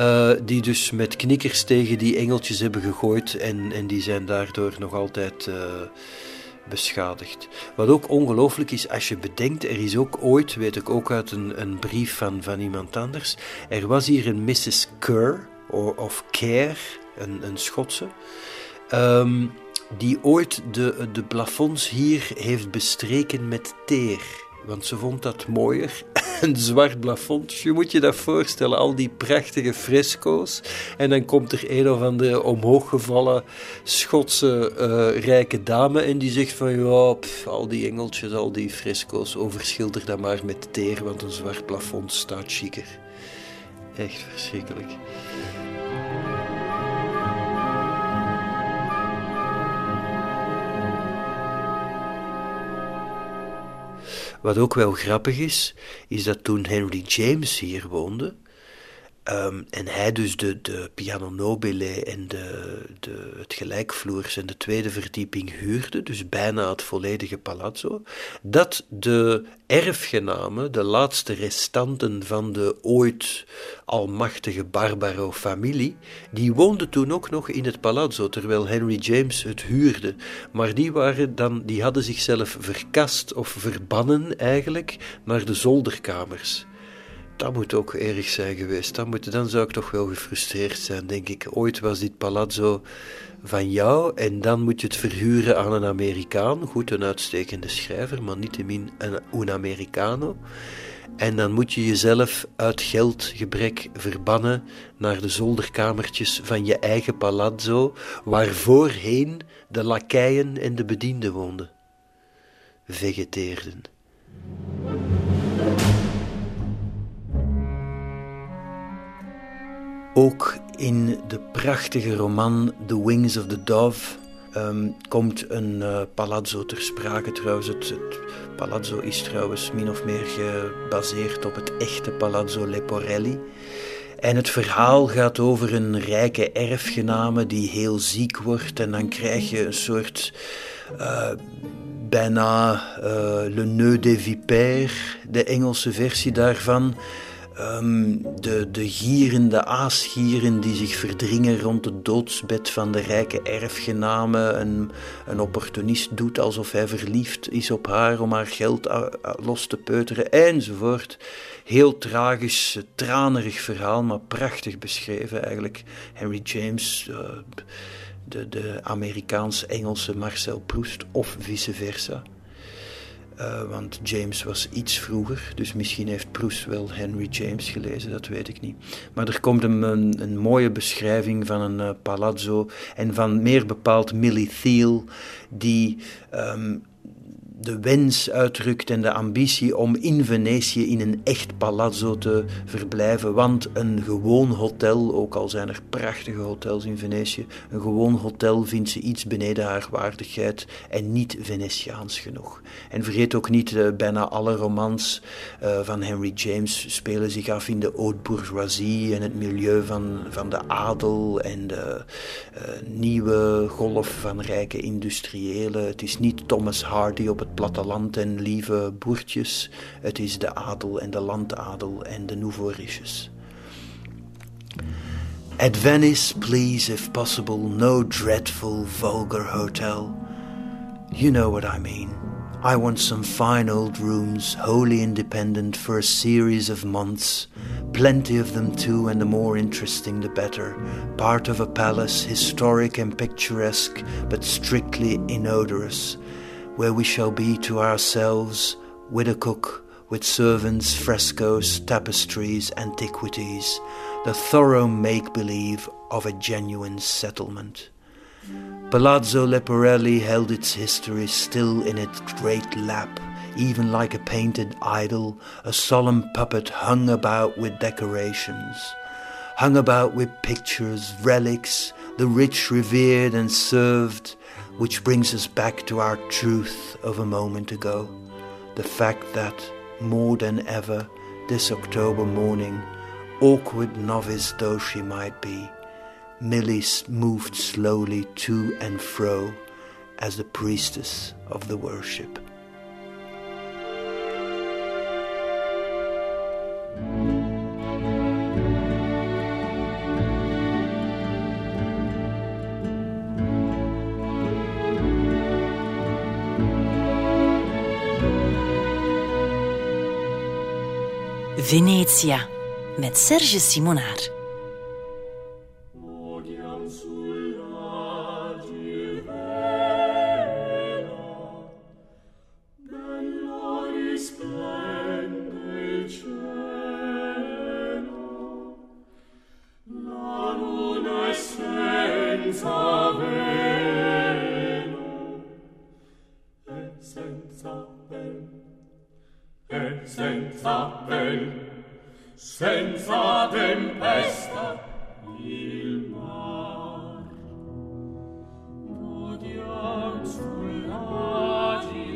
Uh, die dus met knikkers tegen die engeltjes hebben gegooid en, en die zijn daardoor nog altijd uh, beschadigd. Wat ook ongelooflijk is als je bedenkt, er is ook ooit, weet ik ook uit een, een brief van, van iemand anders, er was hier een Mrs. Kerr, of Kerr, een, een Schotse, um, die ooit de, de plafonds hier heeft bestreken met teer want ze vond dat mooier. Een zwart plafond. Je moet je dat voorstellen, al die prachtige fresco's. En dan komt er een of andere omhooggevallen Schotse uh, rijke dame en die zegt van ja, al die engeltjes, al die fresco's, overschilder dat maar met teer, want een zwart plafond staat chiquer. Echt verschrikkelijk. Wat ook wel grappig is, is dat toen Henry James hier woonde, Ehm, en hij dus de, de piano nobile en de, de, het gelijkvloers en de tweede verdieping huurde, dus bijna het volledige palazzo, dat de erfgenamen, de laatste restanten van de ooit almachtige Barbaro-familie, die woonden toen ook nog in het palazzo, terwijl Henry James het huurde. Maar die, waren dan, die hadden zichzelf verkast of verbannen eigenlijk naar de zolderkamers dat moet ook erg zijn geweest. Moet, dan zou ik toch wel gefrustreerd zijn, denk ik. Ooit was dit palazzo van jou en dan moet je het verhuren aan een Amerikaan. Goed, een uitstekende schrijver, maar niettemin een, un Americano. En dan moet je jezelf uit geldgebrek verbannen naar de zolderkamertjes van je eigen palazzo, waar voorheen de lakeien en de bedienden woonden. Vegeteerden. Ook in de prachtige roman The Wings of the Dove um, komt een uh, palazzo ter sprake. Trouwens, het, palazzo is trouwens min of meer gebaseerd op het echte Palazzo Leporelli. En het verhaal gaat over een rijke erfgename die heel ziek wordt. En dan krijg je een soort uh, bijna uh, Le Nœud des Vipères, de Engelse versie daarvan. Um, de, de gieren, de aasgieren die zich verdringen rond het doodsbed van de rijke erfgename. Een, een opportunist doet alsof hij verliefd is op haar om haar geld los te peuteren, enzovoort. Heel tragisch, tranerig verhaal, maar prachtig beschreven eigenlijk. Henry James, de, de Amerikaans-Engelse Marcel Proust, of vice versa. Uh, want James was iets vroeger, dus misschien heeft Proust wel Henry James gelezen, dat weet ik niet. Maar er komt een, een, een mooie beschrijving van een uh, palazzo en van meer bepaald Millie Thiel, die um, de wens uitdrukt en de ambitie om in Venetië in een echt palazzo te verblijven. Want een gewoon hotel, ook al zijn er prachtige hotels in Venetië, een gewoon hotel vindt ze iets beneden haar waardigheid en niet Venetiaans genoeg. En vergeet ook niet, uh, bijna alle romans uh, van Henry James spelen zich af in de haute bourgeoisie en het milieu van, van de adel en de uh, nieuwe golf van rijke industriëlen. Het is niet Thomas Hardy op het platteland en lieve boertjes. Het is de adel en de landadel en de nouveau riches. At Venice, please, if possible, no dreadful, vulgar hotel. You know what I mean. I want some fine old rooms, wholly independent for a series of months. Plenty of them too, and the more interesting the better. Part of a palace, historic and picturesque, but strictly inodorous where we shall be to ourselves, with a cook, with servants, frescoes, tapestries, antiquities, the thorough make believe of a genuine settlement. Palazzo Leporelli held its history still in its great lap, even like a painted idol, a solemn puppet hung about with decorations, hung about with pictures, relics, the rich revered and served, which brings us back to our truth of a moment ago the fact that, more than ever, this October morning, awkward novice though she might be, Millie moved slowly to and fro as the priestess of the worship. Venetia met Serge Simonaar. senza ven, senza tempesta il mar. Vodiam sull'agile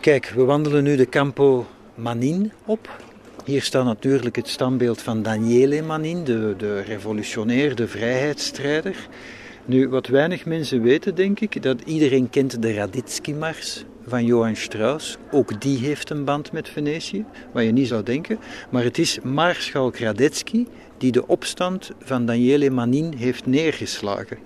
Kijk, we wandelen nu de Campo Manin op. Hier staat natuurlijk het standbeeld van Daniele Manin, de, de revolutionair, de vrijheidsstrijder. Nu, wat weinig mensen weten, denk ik, dat iedereen kent de Raditsky-mars van Johann Strauss. Ook die heeft een band met Venetië, wat je niet zou denken. Maar het is Maarschalk Radetzky die de opstand van Daniele Manin heeft neergeslagen.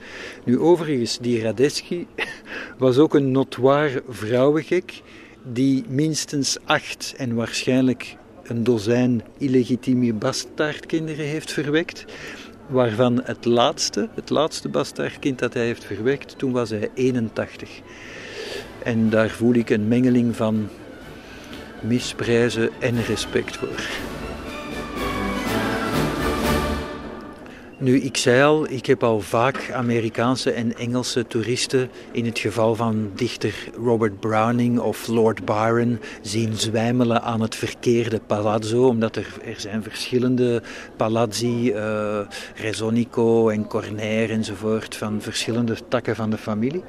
Nu, overigens, die Radetzky was ook een notoire vrouwengek die minstens acht en waarschijnlijk een dozijn illegitieme bastaardkinderen heeft verwekt. Waarvan het laatste, het laatste bastaardkind dat hij heeft verwekt, toen was hij 81. En daar voel ik een mengeling van misprijzen en respect voor. Nu, ik zei al, ik heb al vaak Amerikaanse en Engelse toeristen, in het geval van dichter Robert Browning of Lord Byron, zien zwijmelen aan het verkeerde palazzo, omdat er, er zijn verschillende palazzi, uh, en Cornair enzovoort, van verschillende takken van de familie.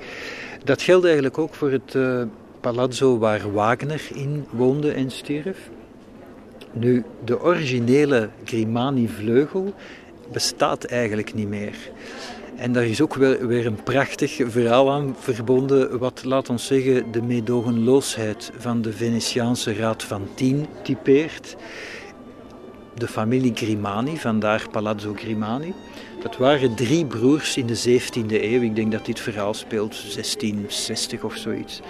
Dat geldt eigenlijk ook voor het uh, palazzo waar Wagner in woonde en stierf. Nu, de originele Grimani-vleugel bestaat eigenlijk niet meer. En daar is ook weer, weer een prachtig verhaal aan verbonden, wat, laat ons zeggen, de meedogenloosheid van de Venetiaanse Raad van Tien typeert. De familie Grimani, vandaar Palazzo Grimani, dat waren drie broers in de 17e eeuw. Ik denk dat dit verhaal speelt 1660 of zoiets.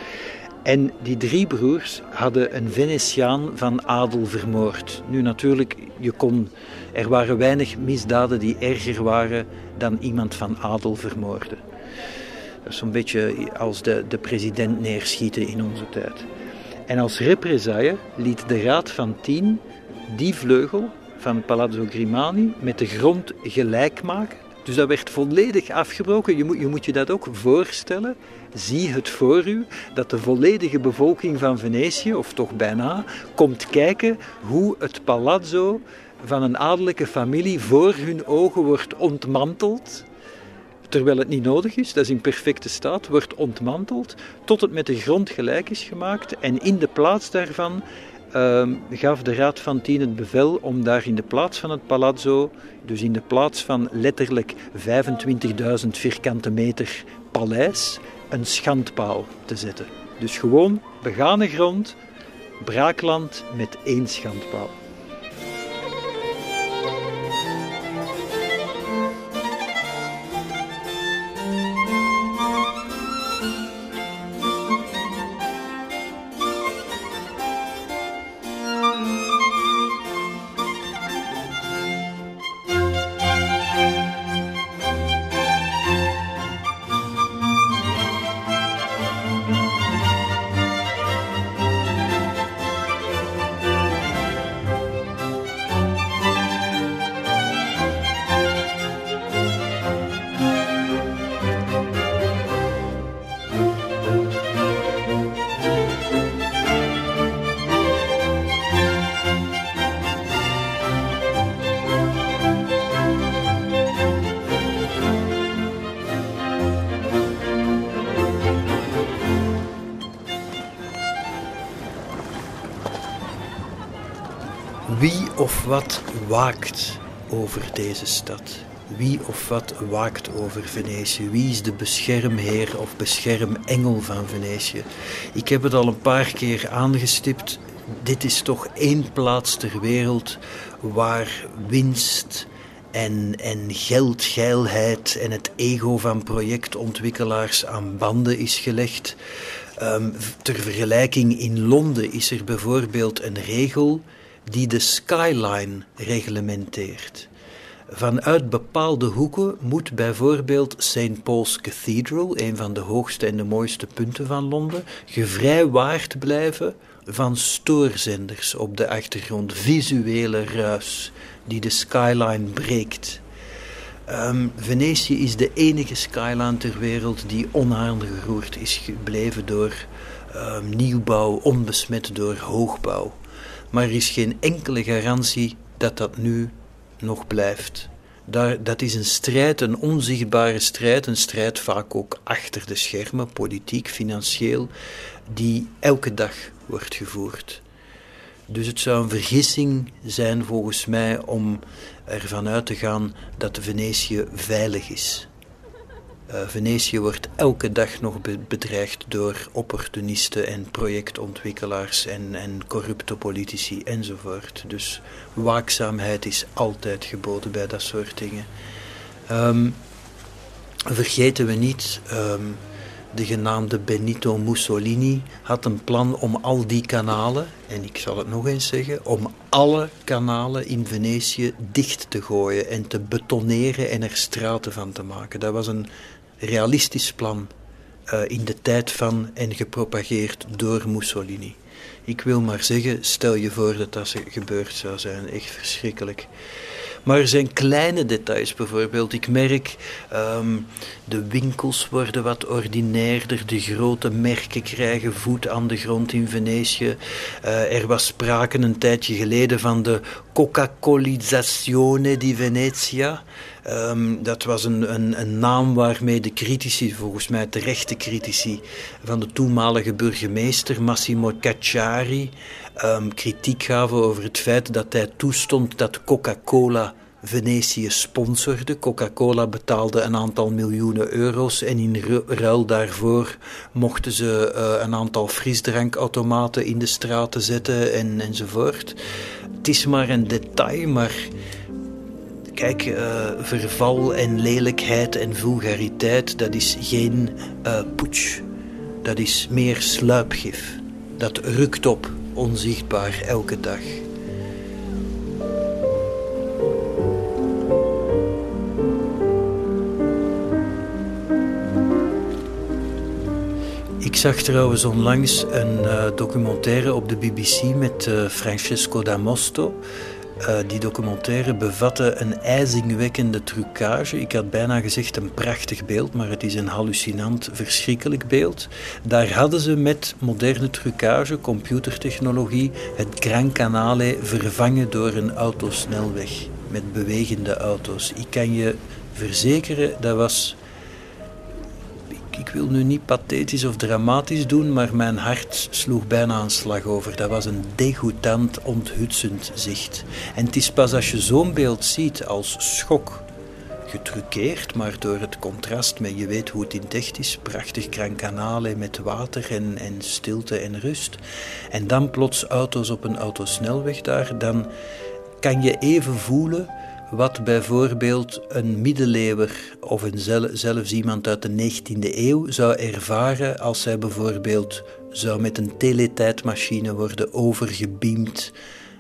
En die drie broers hadden een Venetiaan van adel vermoord. Nu natuurlijk, je kon, er waren weinig misdaden die erger waren dan iemand van adel vermoorden. Dat is zo'n beetje als de, de president neerschieten in onze tijd. En als represaille liet de Raad van Tien die vleugel van Palazzo Grimani met de grond gelijk maken. Dus dat werd volledig afgebroken. Je moet, je moet je dat ook voorstellen. Zie het voor u dat de volledige bevolking van Venetië, of toch bijna, komt kijken hoe het palazzo van een adellijke familie voor hun ogen wordt ontmanteld. Terwijl het niet nodig is, dat is in perfecte staat, wordt ontmanteld tot het met de grond gelijk is gemaakt. En in de plaats daarvan uh, gaf de Raad van Tien het bevel om daar in de plaats van het palazzo, dus in de plaats van letterlijk 25.000 vierkante meter paleis, een schandpaal te zetten. Dus gewoon begane grond, braakland met één schandpaal. Wat waakt over deze stad? Wie of wat waakt over Venetië? Wie is de beschermheer of beschermengel van Venetië? Ik heb het al een paar keer aangestipt. Dit is toch één plaats ter wereld waar winst en, en geldgeilheid en het ego van projectontwikkelaars aan banden is gelegd. Um, ter vergelijking in Londen is er bijvoorbeeld een regel die de skyline reglementeert. Vanuit bepaalde hoeken moet bijvoorbeeld St. Paul's Cathedral, een van de hoogste en de mooiste punten van Londen, gevrijwaard blijven van stoorzenders op de achtergrond, visuele ruis die de skyline breekt. Um, Venetië is de enige skyline ter wereld die onaangeroerd is gebleven door um, nieuwbouw, onbesmet door hoogbouw. Maar er is geen enkele garantie dat dat nu nog blijft. Dat is een strijd, een onzichtbare strijd, een strijd vaak ook achter de schermen, politiek, financieel, die elke dag wordt gevoerd. Dus het zou een vergissing zijn volgens mij om ervan uit te gaan dat Venetië veilig is. Uh, Venetië wordt elke dag nog bedreigd door opportunisten en projectontwikkelaars en, en corrupte politici enzovoort. Dus waakzaamheid is altijd geboden bij dat soort dingen. Um, vergeten we niet, um, de genaamde Benito Mussolini had een plan om al die kanalen, en ik zal het nog eens zeggen, om alle kanalen in Venetië dicht te gooien en te betoneren en er straten van te maken. Dat was een realistisch plan uh, in de tijd van en gepropageerd door Mussolini. Ik wil maar zeggen, stel je voor dat dat gebeurd zou zijn. Echt verschrikkelijk. Maar er zijn kleine details bijvoorbeeld. Ik merk, um, de winkels worden wat ordinairder, de grote merken krijgen voet aan de grond in Venetië. Uh, er was sprake een tijdje geleden van de Coca-Colizazione di Venezia. Um, dat was een, een, een, naam waarmee de critici, volgens mij terechte critici, van de toenmalige burgemeester Massimo Cacciari um, kritiek gaven over het feit dat hij toestond dat Coca-Cola Venetië sponsorde. Coca-Cola betaalde een aantal miljoenen euro's en in ruil daarvoor mochten ze uh, een aantal frisdrankautomaten in de straten zetten en, enzovoort. Het is maar een detail, maar kijk, uh, verval en lelijkheid en vulgariteit, dat is geen uh, putsch. Dat is meer sluipgif. Dat rukt op, onzichtbaar elke dag. Ik zag trouwens onlangs een uh, documentaire op de BBC met Francesco D'Amosto. Uh, die documentaire bevatte een ijzingwekkende trucage. Ik had bijna gezegd een prachtig beeld, maar het is een hallucinant, verschrikkelijk beeld. Daar hadden ze met moderne trucage, computertechnologie, het Gran Canale vervangen door een autosnelweg met bewegende auto's. Ik kan je verzekeren, dat was ik wil nu niet pathetisch of dramatisch doen, maar mijn hart sloeg bijna een slag over. Dat was een degoutant, onthutsend zicht. En het is pas als je zo'n beeld ziet als schok, getruckeerd, maar door het contrast met je weet hoe het in echt is, prachtig krankanale met water en, en stilte en rust. En dan plots auto's op een autosnelweg daar, dan kan je even voelen wat bijvoorbeeld een middeleeuwer of een zelfs iemand uit de 19e eeuw zou ervaren als zij bijvoorbeeld zou met een teletijdmachine worden overgebeamd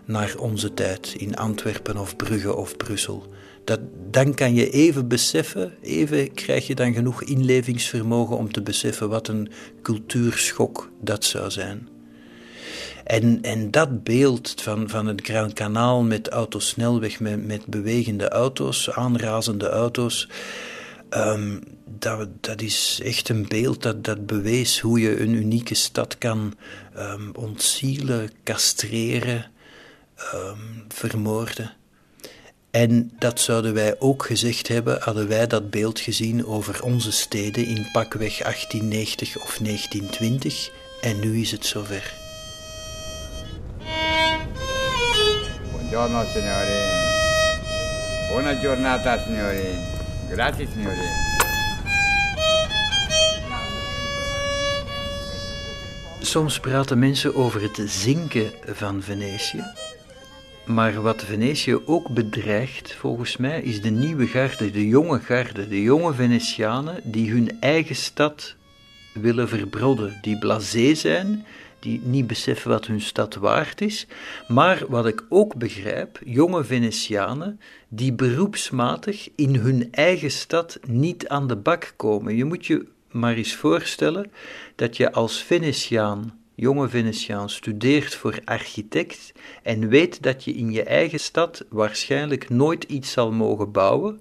naar onze tijd in Antwerpen of Brugge of Brussel. Dat, dan kan je even beseffen, even krijg je dan genoeg inlevingsvermogen om te beseffen wat een cultuurschok dat zou zijn. En, en dat beeld van, van het Grand Kanaal met autosnelweg, met, met bewegende auto's, aanrazende auto's, um, dat, dat is echt een beeld dat, dat bewees hoe je een unieke stad kan um, ontzielen, castreren, um, vermoorden. En dat zouden wij ook gezegd hebben, hadden wij dat beeld gezien over onze steden in pakweg 1890 of 1920. En nu is het zover. Buongiorno signori. Buona giornata signori. Grazie signori. Soms praten mensen over het zinken van Venetië. Maar wat Venetië ook bedreigt, volgens mij, is de nieuwe garde, de jonge garde, de jonge Venetianen die hun eigen stad willen verbrodden, die blasé zijn, die niet beseffen wat hun stad waard is, maar wat ik ook begrijp, jonge Venetianen die beroepsmatig in hun eigen stad niet aan de bak komen. Je moet je maar eens voorstellen dat je als Venetiaan, jonge Venetiaan, studeert voor architect en weet dat je in je eigen stad waarschijnlijk nooit iets zal mogen bouwen,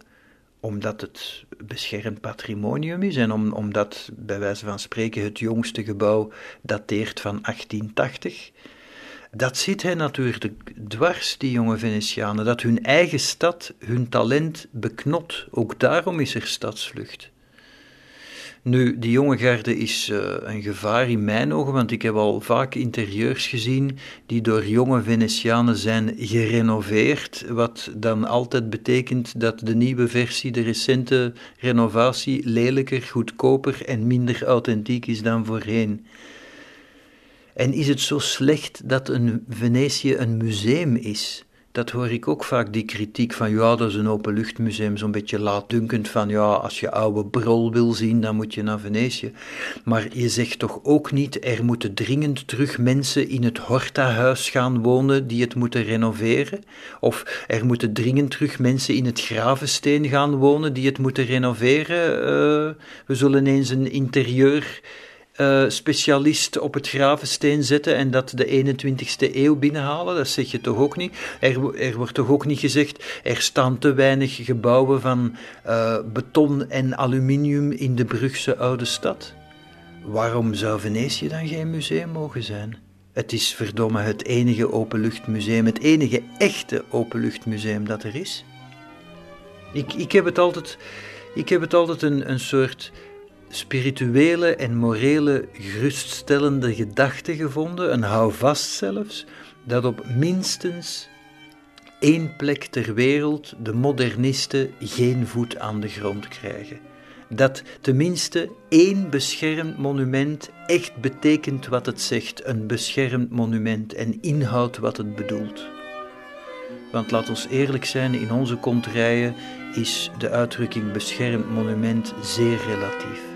omdat het beschermd patrimonium is en om, omdat, bij wijze van spreken, het jongste gebouw dateert van 1880. Dat ziet hij natuurlijk dwars, die jonge Venetianen, dat hun eigen stad hun talent beknot. Ook daarom is er stadsvlucht. Nu, die jonge garde is uh, een gevaar in mijn ogen, want ik heb al vaak interieurs gezien die door jonge Venetianen zijn gerenoveerd, wat dan altijd betekent dat de nieuwe versie, de recente renovatie, lelijker, goedkoper en minder authentiek is dan voorheen. En is het zo slecht dat een Venetië een museum is? Dat hoor ik ook vaak, die kritiek van ja, dat is een openluchtmuseum, zo'n beetje laatdunkend van ja, als je oude brol wil zien, dan moet je naar Venetië. Maar je zegt toch ook niet, er moeten dringend terug mensen in het Horta-huis gaan wonen die het moeten renoveren? Of er moeten dringend terug mensen in het Gravensteen gaan wonen die het moeten renoveren? Uh, we zullen eens een interieur uh, specialist op het gravensteen zetten en dat de 21ste eeuw binnenhalen. Dat zeg je toch ook niet? Er, er wordt toch ook niet gezegd, er staan te weinig gebouwen van uh, beton en aluminium in de Brugse oude stad. Waarom zou Venetië dan geen museum mogen zijn? Het is verdomme het enige openluchtmuseum, het enige echte openluchtmuseum dat er is. Ik, ik heb het altijd, ik heb het altijd een, een soort spirituele en morele geruststellende gedachte gevonden, een houvast zelfs, dat op minstens één plek ter wereld de modernisten geen voet aan de grond krijgen. Dat tenminste één beschermd monument echt betekent wat het zegt, een beschermd monument en inhoudt wat het bedoelt. Want laat ons eerlijk zijn, in onze kontrijen is de uitdrukking beschermd monument zeer relatief.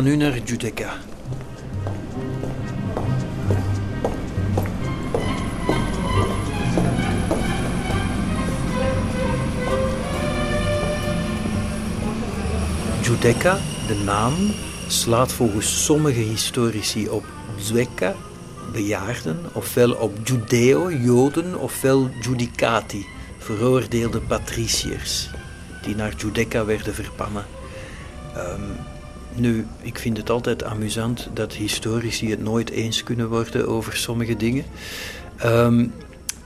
Naar Judeca. Judeca, de naam, slaat volgens sommige historici op Zweka, bejaarden, ofwel op Judeo, Joden, ofwel Judicati, veroordeelde patriciërs, die naar Judeca werden verbannen. Nu, ik vind het altijd amusant dat historici het nooit eens kunnen worden over sommige dingen. Ehm,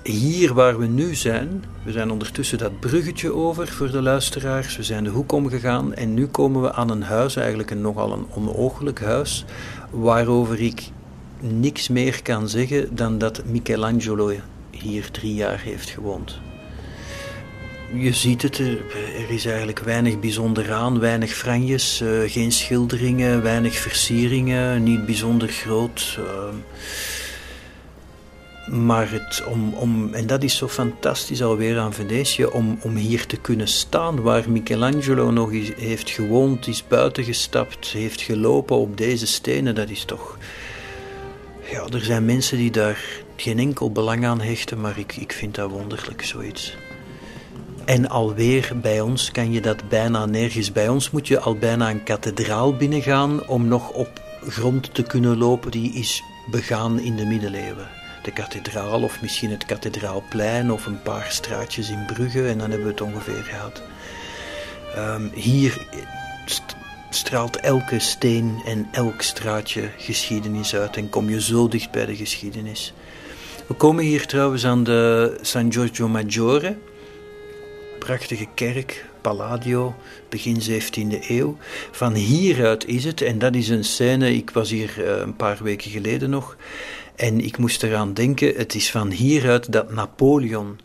hier waar we nu zijn, we zijn ondertussen dat bruggetje over voor de luisteraars. We zijn de hoek omgegaan en nu komen we aan een huis, eigenlijk een nogal een onooglijk huis, waarover ik niks meer kan zeggen dan dat Michelangelo hier drie jaar heeft gewoond. Je ziet het, er is eigenlijk weinig bijzonder aan, weinig franjes, eh, geen schilderingen, weinig versieringen, niet bijzonder groot. Uh, maar het, om, om, en dat is zo fantastisch alweer aan Venetië, om, om hier te kunnen staan waar Michelangelo nog is, heeft gewoond, is buiten gestapt, heeft gelopen op deze stenen, dat is toch... Ja, er zijn mensen die daar geen enkel belang aan hechten, maar ik, ik vind dat wonderlijk, zoiets. En alweer bij ons kan je dat bijna nergens. Bij ons moet je al bijna een kathedraal binnengaan om nog op grond te kunnen lopen die is begaan in de middeleeuwen de kathedraal of misschien het kathedraalplein of een paar straatjes in Brugge en dan hebben we het ongeveer gehad. Um, hier straalt elke steen en elk straatje geschiedenis uit en kom je zo dicht bij de geschiedenis. We komen hier trouwens aan de San Giorgio Maggiore, prachtige kerk, Palladio, begin 17e eeuw. Van hieruit is het, en dat is een scène, ik was hier eh, een paar weken geleden nog, en ik moest eraan denken, het is van hieruit dat Napoleon,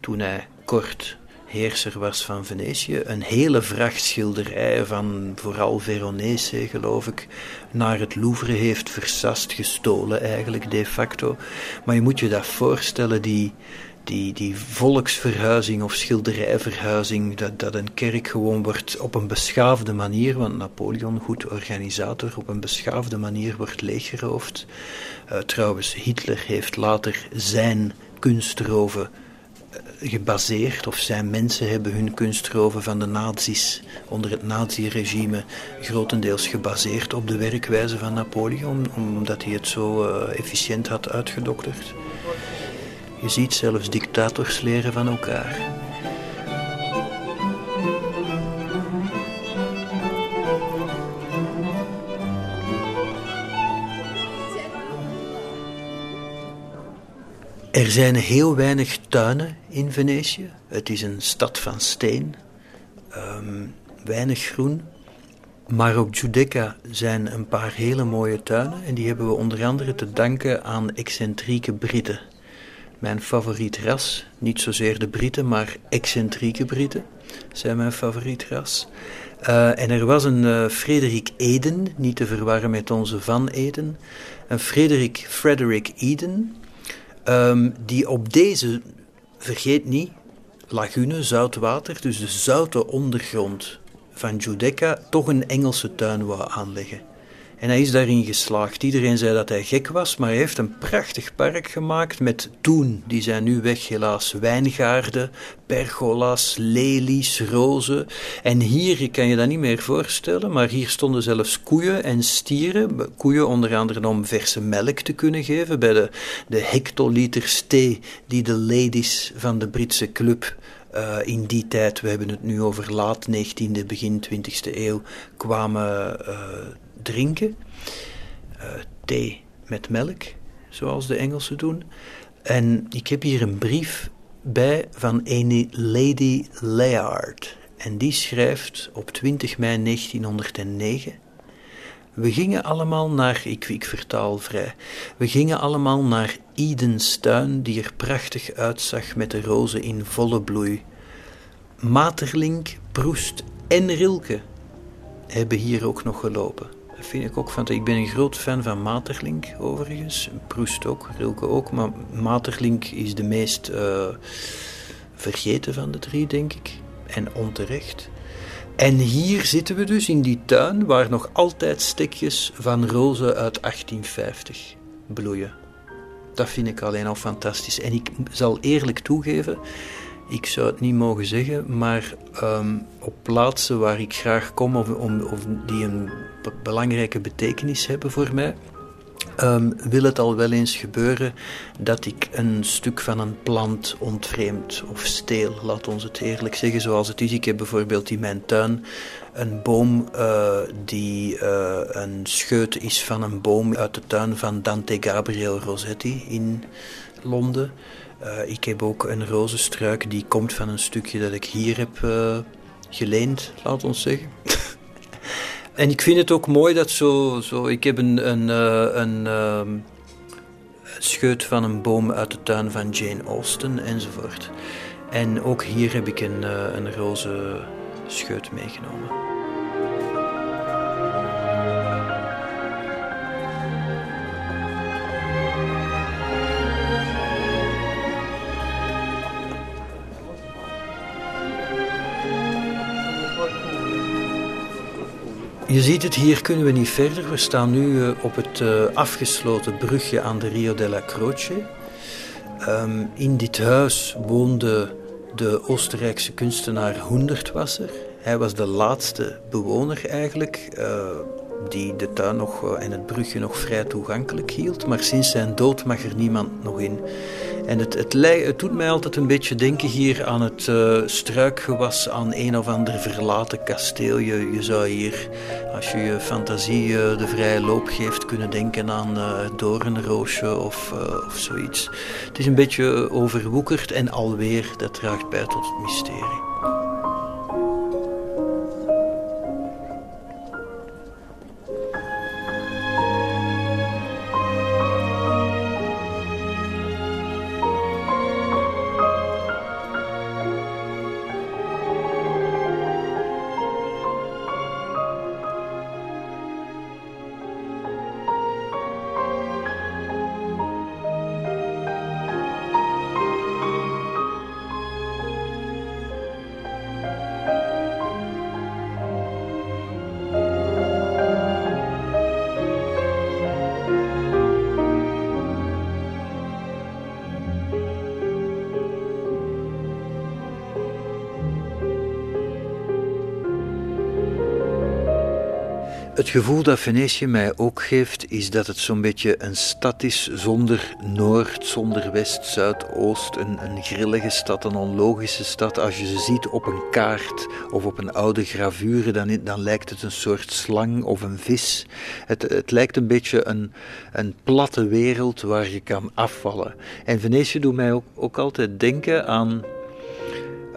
toen hij kort heerser was van Venetië, een hele vracht schilderijen van vooral Veronese, geloof ik, naar het Louvre heeft versast, gestolen eigenlijk de facto. Maar je moet je dat voorstellen, die, die, die volksverhuizing of schilderijverhuizing, dat, dat een kerk gewoon wordt op een beschaafde manier, want Napoleon, goed organisator, op een beschaafde manier wordt leeggeroofd. Uh, trouwens, Hitler heeft later zijn kunstroven uh, gebaseerd, of zijn mensen hebben hun kunstroven van de nazi's onder het naziregime grotendeels gebaseerd op de werkwijze van Napoleon, omdat hij het zo uh, efficiënt had uitgedokterd. Je ziet zelfs dictators leren van elkaar. Er zijn heel weinig tuinen in Venetië. Het is een stad van steen. Um, weinig groen. Maar op Giudecca zijn een paar hele mooie tuinen. En die hebben we onder andere te danken aan excentrieke Britten mijn favoriet ras. Niet zozeer de Britten, maar excentrieke Britten zijn mijn favoriet ras. Uh, en er was een uh, Frederik Eden, niet te verwarren met onze Van Eden. Een Frederik Frederick Eden, um, die op deze, vergeet niet, lagune, zout water, dus de zoute ondergrond van Giudecca, toch een Engelse tuin wou aanleggen. En hij is daarin geslaagd. Iedereen zei dat hij gek was, maar hij heeft een prachtig park gemaakt met toen, die zijn nu weg helaas, wijngaarden, pergola's, lelies, rozen. En hier, ik kan je dat niet meer voorstellen, maar hier stonden zelfs koeien en stieren. Koeien onder andere om verse melk te kunnen geven bij de, de hectoliters thee die de ladies van de Britse club uh, in die tijd, we hebben het nu over laat 19e, begin 20e eeuw, kwamen uh, drinken. Uh, thee met melk, zoals de Engelsen doen. En ik heb hier een brief bij van een Lady Layard. En die schrijft op 20 mei 1909. We gingen allemaal naar, ik, vertaal vrij, we gingen allemaal naar Edens tuin, die er prachtig uitzag met de rozen in volle bloei. Materlink, Proest en Rilke hebben hier ook nog gelopen vind ik ook van. Ik ben een groot fan van Materlink, overigens. Proest ook, Rilke ook. Maar Materlink is de meest uh, vergeten van de drie, denk ik. En onterecht. En hier zitten we dus in die tuin waar nog altijd stekjes van rozen uit 1850 bloeien. Dat vind ik alleen al fantastisch. En ik zal eerlijk toegeven, ik zou het niet mogen zeggen, maar ehm, op plaatsen waar ik graag kom of, of die een belangrijke betekenis hebben voor mij, um, wil het al wel eens gebeuren dat ik een stuk van een plant ontvreemd of steel, laat ons het eerlijk zeggen zoals het is. Ik heb bijvoorbeeld in mijn tuin een boom uh, die uh, een scheut is van een boom uit de tuin van Dante Gabriel Rossetti in Londen. Uh, ik heb ook een rozenstruik die komt van een stukje dat ik hier heb geleend, laat ons zeggen. En ik vind het ook mooi dat zo... zo ik heb een, een, eh, een, een uh, scheut van een boom uit de tuin van Jane Austen enzovoort. En ook hier heb ik een, een roze scheut meegenomen. Je ziet het, hier kunnen we niet verder. We staan nu eh, op het uh, afgesloten brugje aan de Rio della Croce. Um, in dit huis woonde de Oostenrijkse kunstenaar Hoendertwasser. Hij was de laatste bewoner eigenlijk. Die de tuin nog, eh, en het brugje nog vrij toegankelijk hield. Maar sinds zijn dood mag er niemand nog in. En het, het, doet mij altijd een beetje denken hier aan het uh, struikgewas aan een of ander verlaten kasteel. Je, zou hier, als je je fantasie uh, de vrije loop geeft, kunnen denken aan uh, doornroosje of, of zoiets. Het is een beetje overwoekerd en alweer, dat draagt bij tot het mysterie. Gevoel dat Venetië mij ook geeft, is dat het zo'n beetje een stad is zonder noord, zonder west, zuid, oost. Een, een grillige stad, een onlogische stad. Als je ze ziet op een kaart of op een oude gravure, dan, dan lijkt het een soort slang of een vis. Het, het lijkt een beetje een, een platte wereld waar je kan afvallen. En Venetië doet mij ook, ook altijd denken aan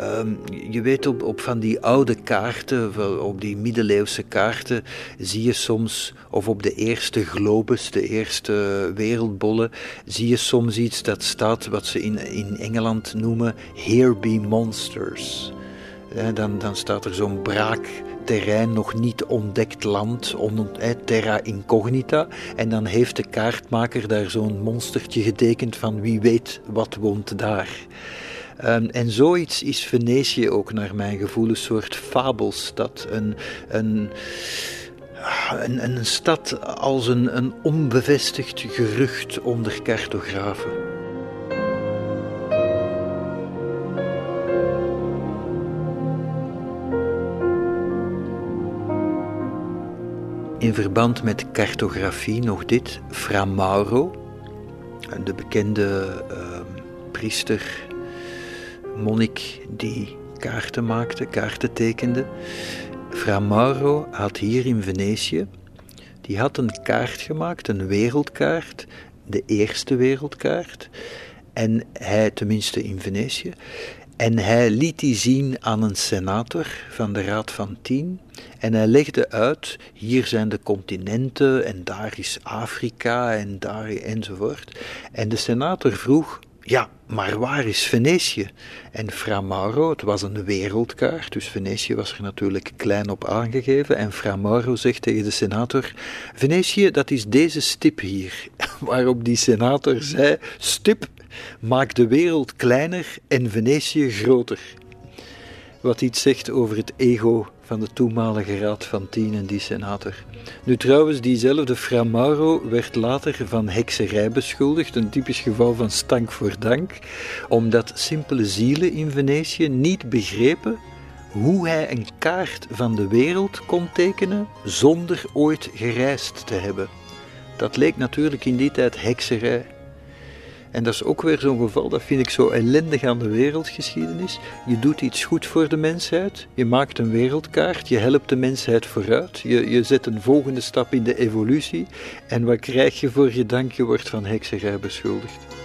Um, je weet op, van die oude kaarten, op die middeleeuwse kaarten, zie je soms, of op de eerste globus, de eerste wereldbollen, zie je soms iets dat staat, wat ze in, in Engeland noemen, Here be monsters. dan, dan staat er zo'n braak terrein, nog niet ontdekt land, terra incognita. En dan heeft de kaartmaker daar zo'n monstertje getekend van wie weet wat woont daar. Um, en zoiets is Venetië ook naar mijn gevoel een soort fabelstad. Een, een, een, stad als een, een onbevestigd gerucht onder cartografen. In verband met cartografie nog dit. Fra Mauro, de bekende uh, priester monnik die kaarten maakte, kaarten tekende. Fra Mauro had hier in Venetië, die had een kaart gemaakt, een wereldkaart, de eerste wereldkaart. En hij, tenminste in Venetië, en hij liet die zien aan een senator van de Raad van Tien. En hij legde uit: hier zijn de continenten, en daar is Afrika, en daar enzovoort. En de senator vroeg: ja, maar waar is Venetië? En Fra Mauro, het was een wereldkaart, dus Venetië was er natuurlijk klein op aangegeven. En Fra Mauro zegt tegen de senator: Venetië, dat is deze stip hier. Waarop die senator zei: Stip, maak de wereld kleiner en Venetië groter. wat iets zegt over het ego van de toenmalige Raad van Tien en die senator. Nu trouwens, diezelfde Fra Mauro werd later van hekserij beschuldigd, een typisch geval van stank voor dank, omdat simpele zielen in Venetië niet begrepen hoe hij een kaart van de wereld kon tekenen zonder ooit gereisd te hebben. Dat leek natuurlijk in die tijd hekserij. En dat is ook weer zo'n geval, dat vind ik zo ellendig aan de wereldgeschiedenis. Je doet iets goed voor de mensheid, je maakt een wereldkaart, je helpt de mensheid vooruit, je, je zet een volgende stap in de evolutie. En wat krijg je voor je dank? Je wordt van hekserij beschuldigd.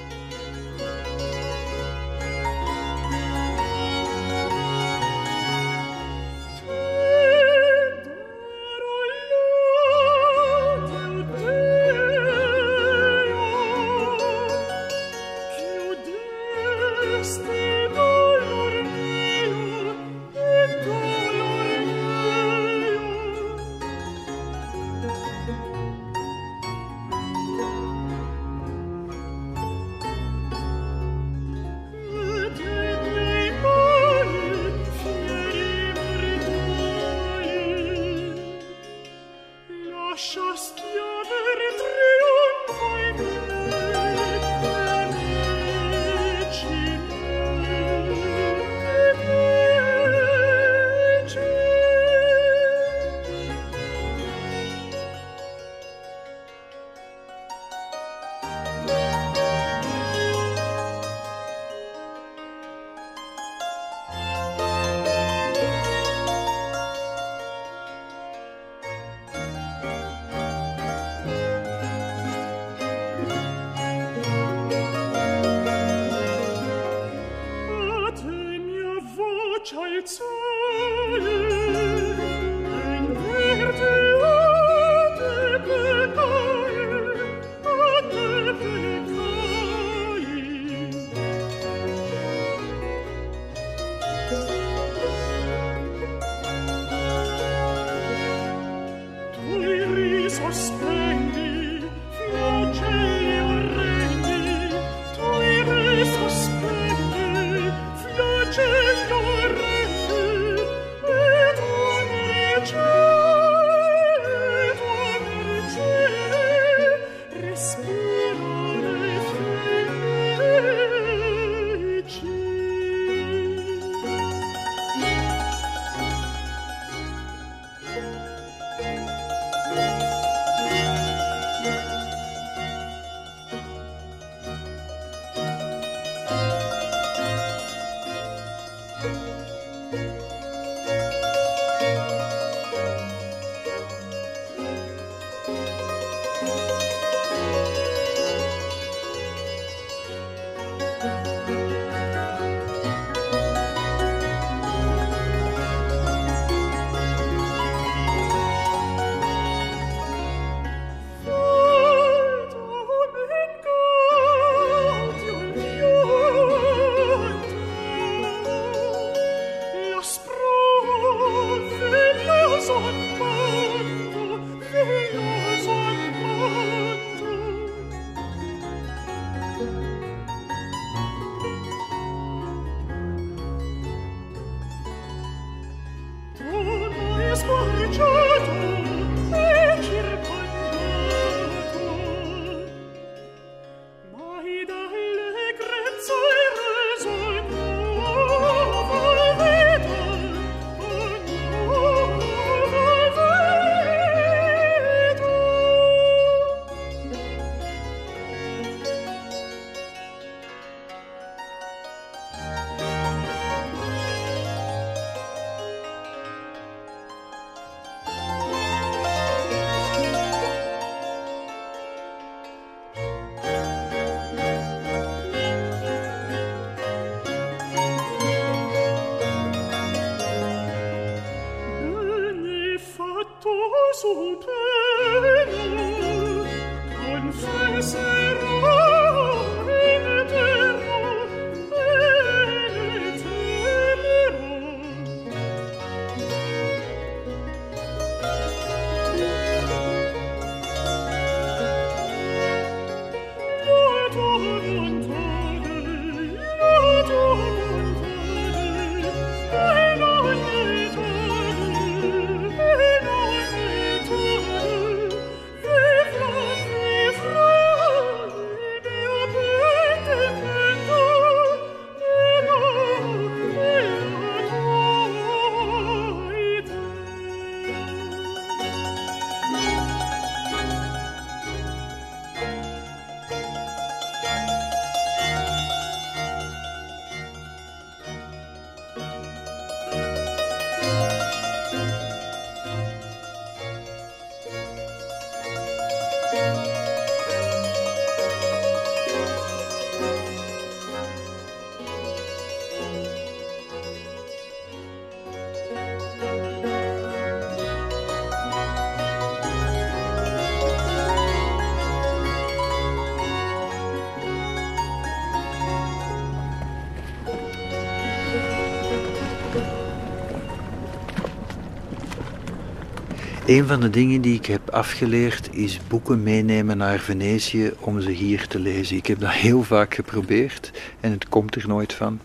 Een van de dingen die ik heb afgeleerd is boeken meenemen naar Venetië om ze hier te lezen. Ik heb dat heel vaak geprobeerd en het komt er nooit van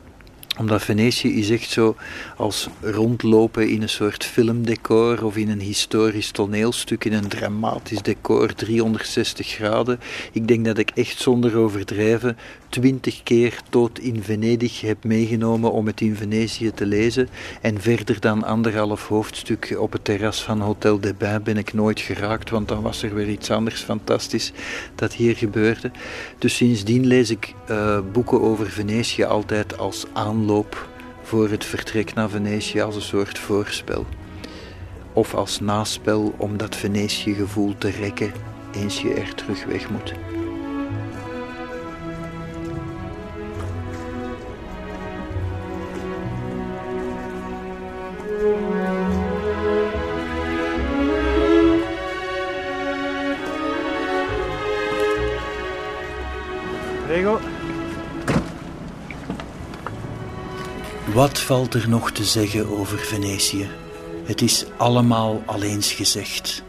omdat Venetië is echt zo als rondlopen in een soort filmdecor of in een historisch toneelstuk, in een dramatisch decor, 360 graden. Ik denk dat ik echt zonder overdrijven twintig keer tot in Venedig heb meegenomen om het in Venetië te lezen. En verder dan anderhalf hoofdstuk op het terras van Hotel de Bain ben ik nooit geraakt, want dan was er weer iets anders fantastisch dat hier gebeurde. Dus sindsdien lees ik uh, boeken over Venetië altijd als voor het vertrek naar Venetië, als een soort voorspel. Of als naspel om dat Venetië-gevoel te rekken eens je er terug weg moet. Wat valt er nog te zeggen over Venetië? Het is allemaal al eens gezegd.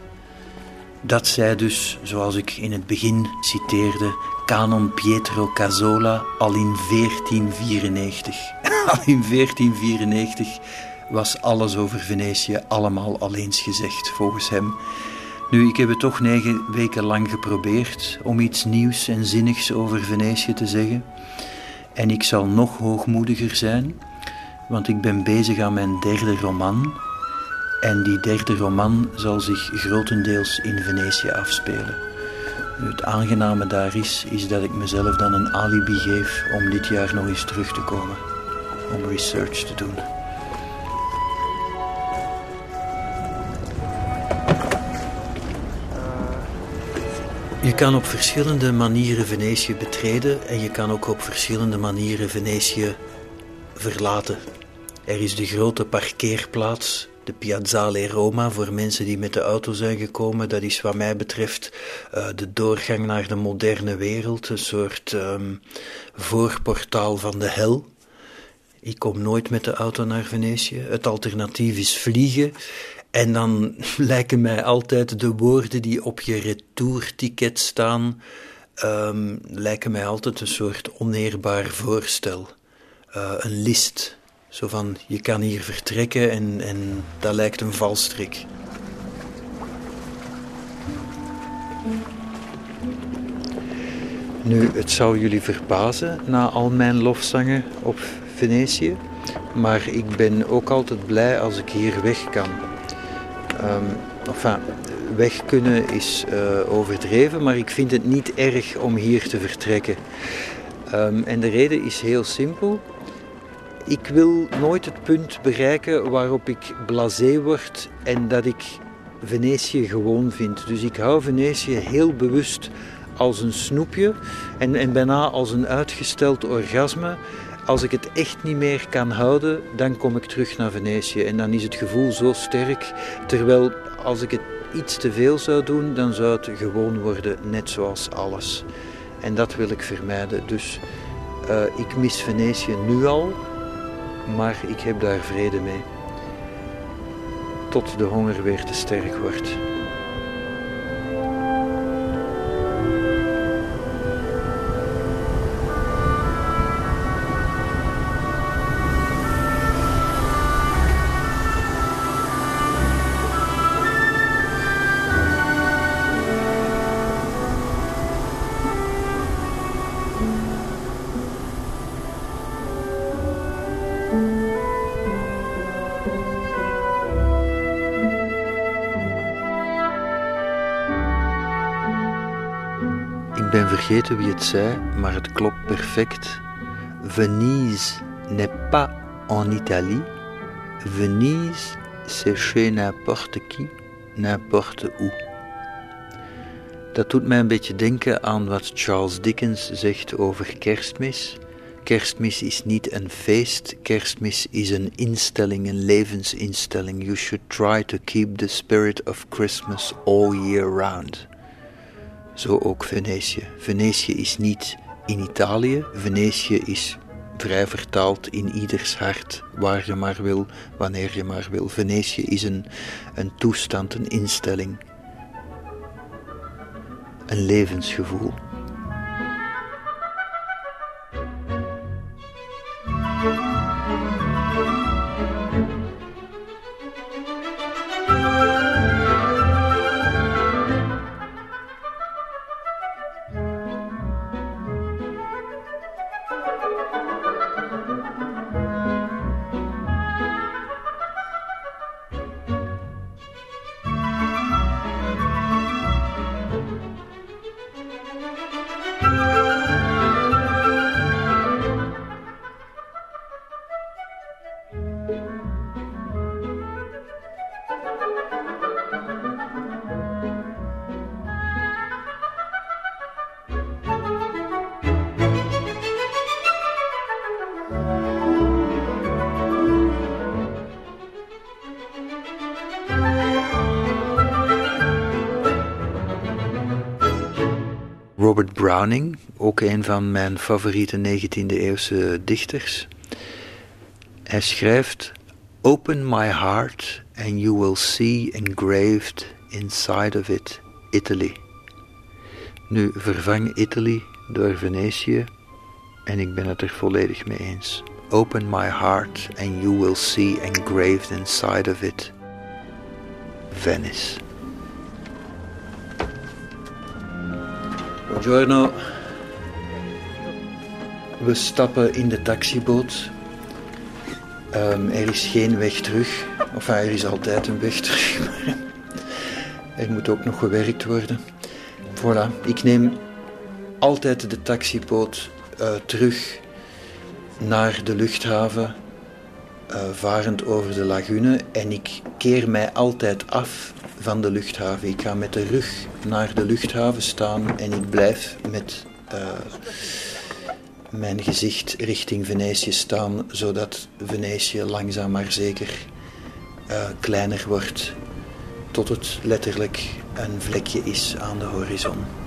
Dat zei dus, zoals ik in het begin citeerde, Canon Pietro Casola al in 1494. al in 1494 was alles over Venetië allemaal al eens gezegd, volgens hem. Nu, ik heb het toch negen weken lang geprobeerd om iets nieuws en zinnigs over Venetië te zeggen. En ik zal nog hoogmoediger zijn want ik ben bezig aan mijn derde roman. En die derde roman zal zich grotendeels in Venetië afspelen. het aangename daar is, is dat ik mezelf dan een alibi geef om dit jaar nog eens terug te komen. Om research te doen. Je kan op verschillende manieren Venetië betreden en je kan ook op verschillende manieren Venetië verlaten. Er is de grote parkeerplaats, de Piazzale Roma, voor mensen die met de auto zijn gekomen. Dat is wat mij betreft uh, de doorgang naar de moderne wereld, een soort um, voorportaal van de hel. Ik kom nooit met de auto naar Venetië. Het alternatief is vliegen. En dan lijken mij altijd de woorden die op je retourticket staan, um, lijken mij altijd een soort oneerbaar voorstel. Uh, een list zo van, je kan hier vertrekken en, en dat lijkt een valstrik. Nu, het zou jullie verbazen na al mijn lofzangen op Venetië, maar ik ben ook altijd blij als ik hier weg kan. Um, enfin, weg kunnen is uh, overdreven, maar ik vind het niet erg om hier te vertrekken. Um, en de reden is heel simpel. Ik wil nooit het punt bereiken waarop ik blasé word en dat ik Venetië gewoon vind. Dus ik hou Venetië heel bewust als een snoepje en, en bijna als een uitgesteld orgasme. Als ik het echt niet meer kan houden, dan kom ik terug naar Venetië. En dan is het gevoel zo sterk. Terwijl als ik het iets te veel zou doen, dan zou het gewoon worden, net zoals alles. En dat wil ik vermijden. Dus uh, ik mis Venetië nu al maar ik heb daar vrede mee. Tot de honger weer te sterk wordt. Het maar het klopt perfect. Venise n'est pas en Italie. Venise, c'est chez n'importe qui, n'importe où. Dat doet mij een beetje denken aan wat Charles Dickens zegt over kerstmis. Kerstmis is niet een feest, kerstmis is een instelling, een levensinstelling. You should try to keep the spirit of Christmas all year round. Zo ook Venetië. Venetië is niet in Italië, Venetië is vrij vertaald in ieders hart, waar je maar wil, wanneer je maar wil. Venetië is een, een toestand, een instelling, een levensgevoel. Een van mijn favoriete 19e-eeuwse dichters. Hij schrijft: Open my heart and you will see engraved inside of it Italy. Nu vervang Italy door Venetië en ik ben het er volledig mee eens. Open my heart and you will see engraved inside of it Venice. Buongiorno. We stappen in de taxiboot. Um, er is geen weg terug. Of er is altijd een weg terug. Maar er moet ook nog gewerkt worden. Voilà. Ik neem altijd de taxiboot uh, terug naar de luchthaven. Uh, varend over de lagune. En ik keer mij altijd af van de luchthaven. Ik ga met de rug naar de luchthaven staan en ik blijf met uh, mijn gezicht richting Venetië staan, zodat Venetië langzaam maar zeker uh, kleiner wordt, tot het letterlijk een vlekje is aan de horizon.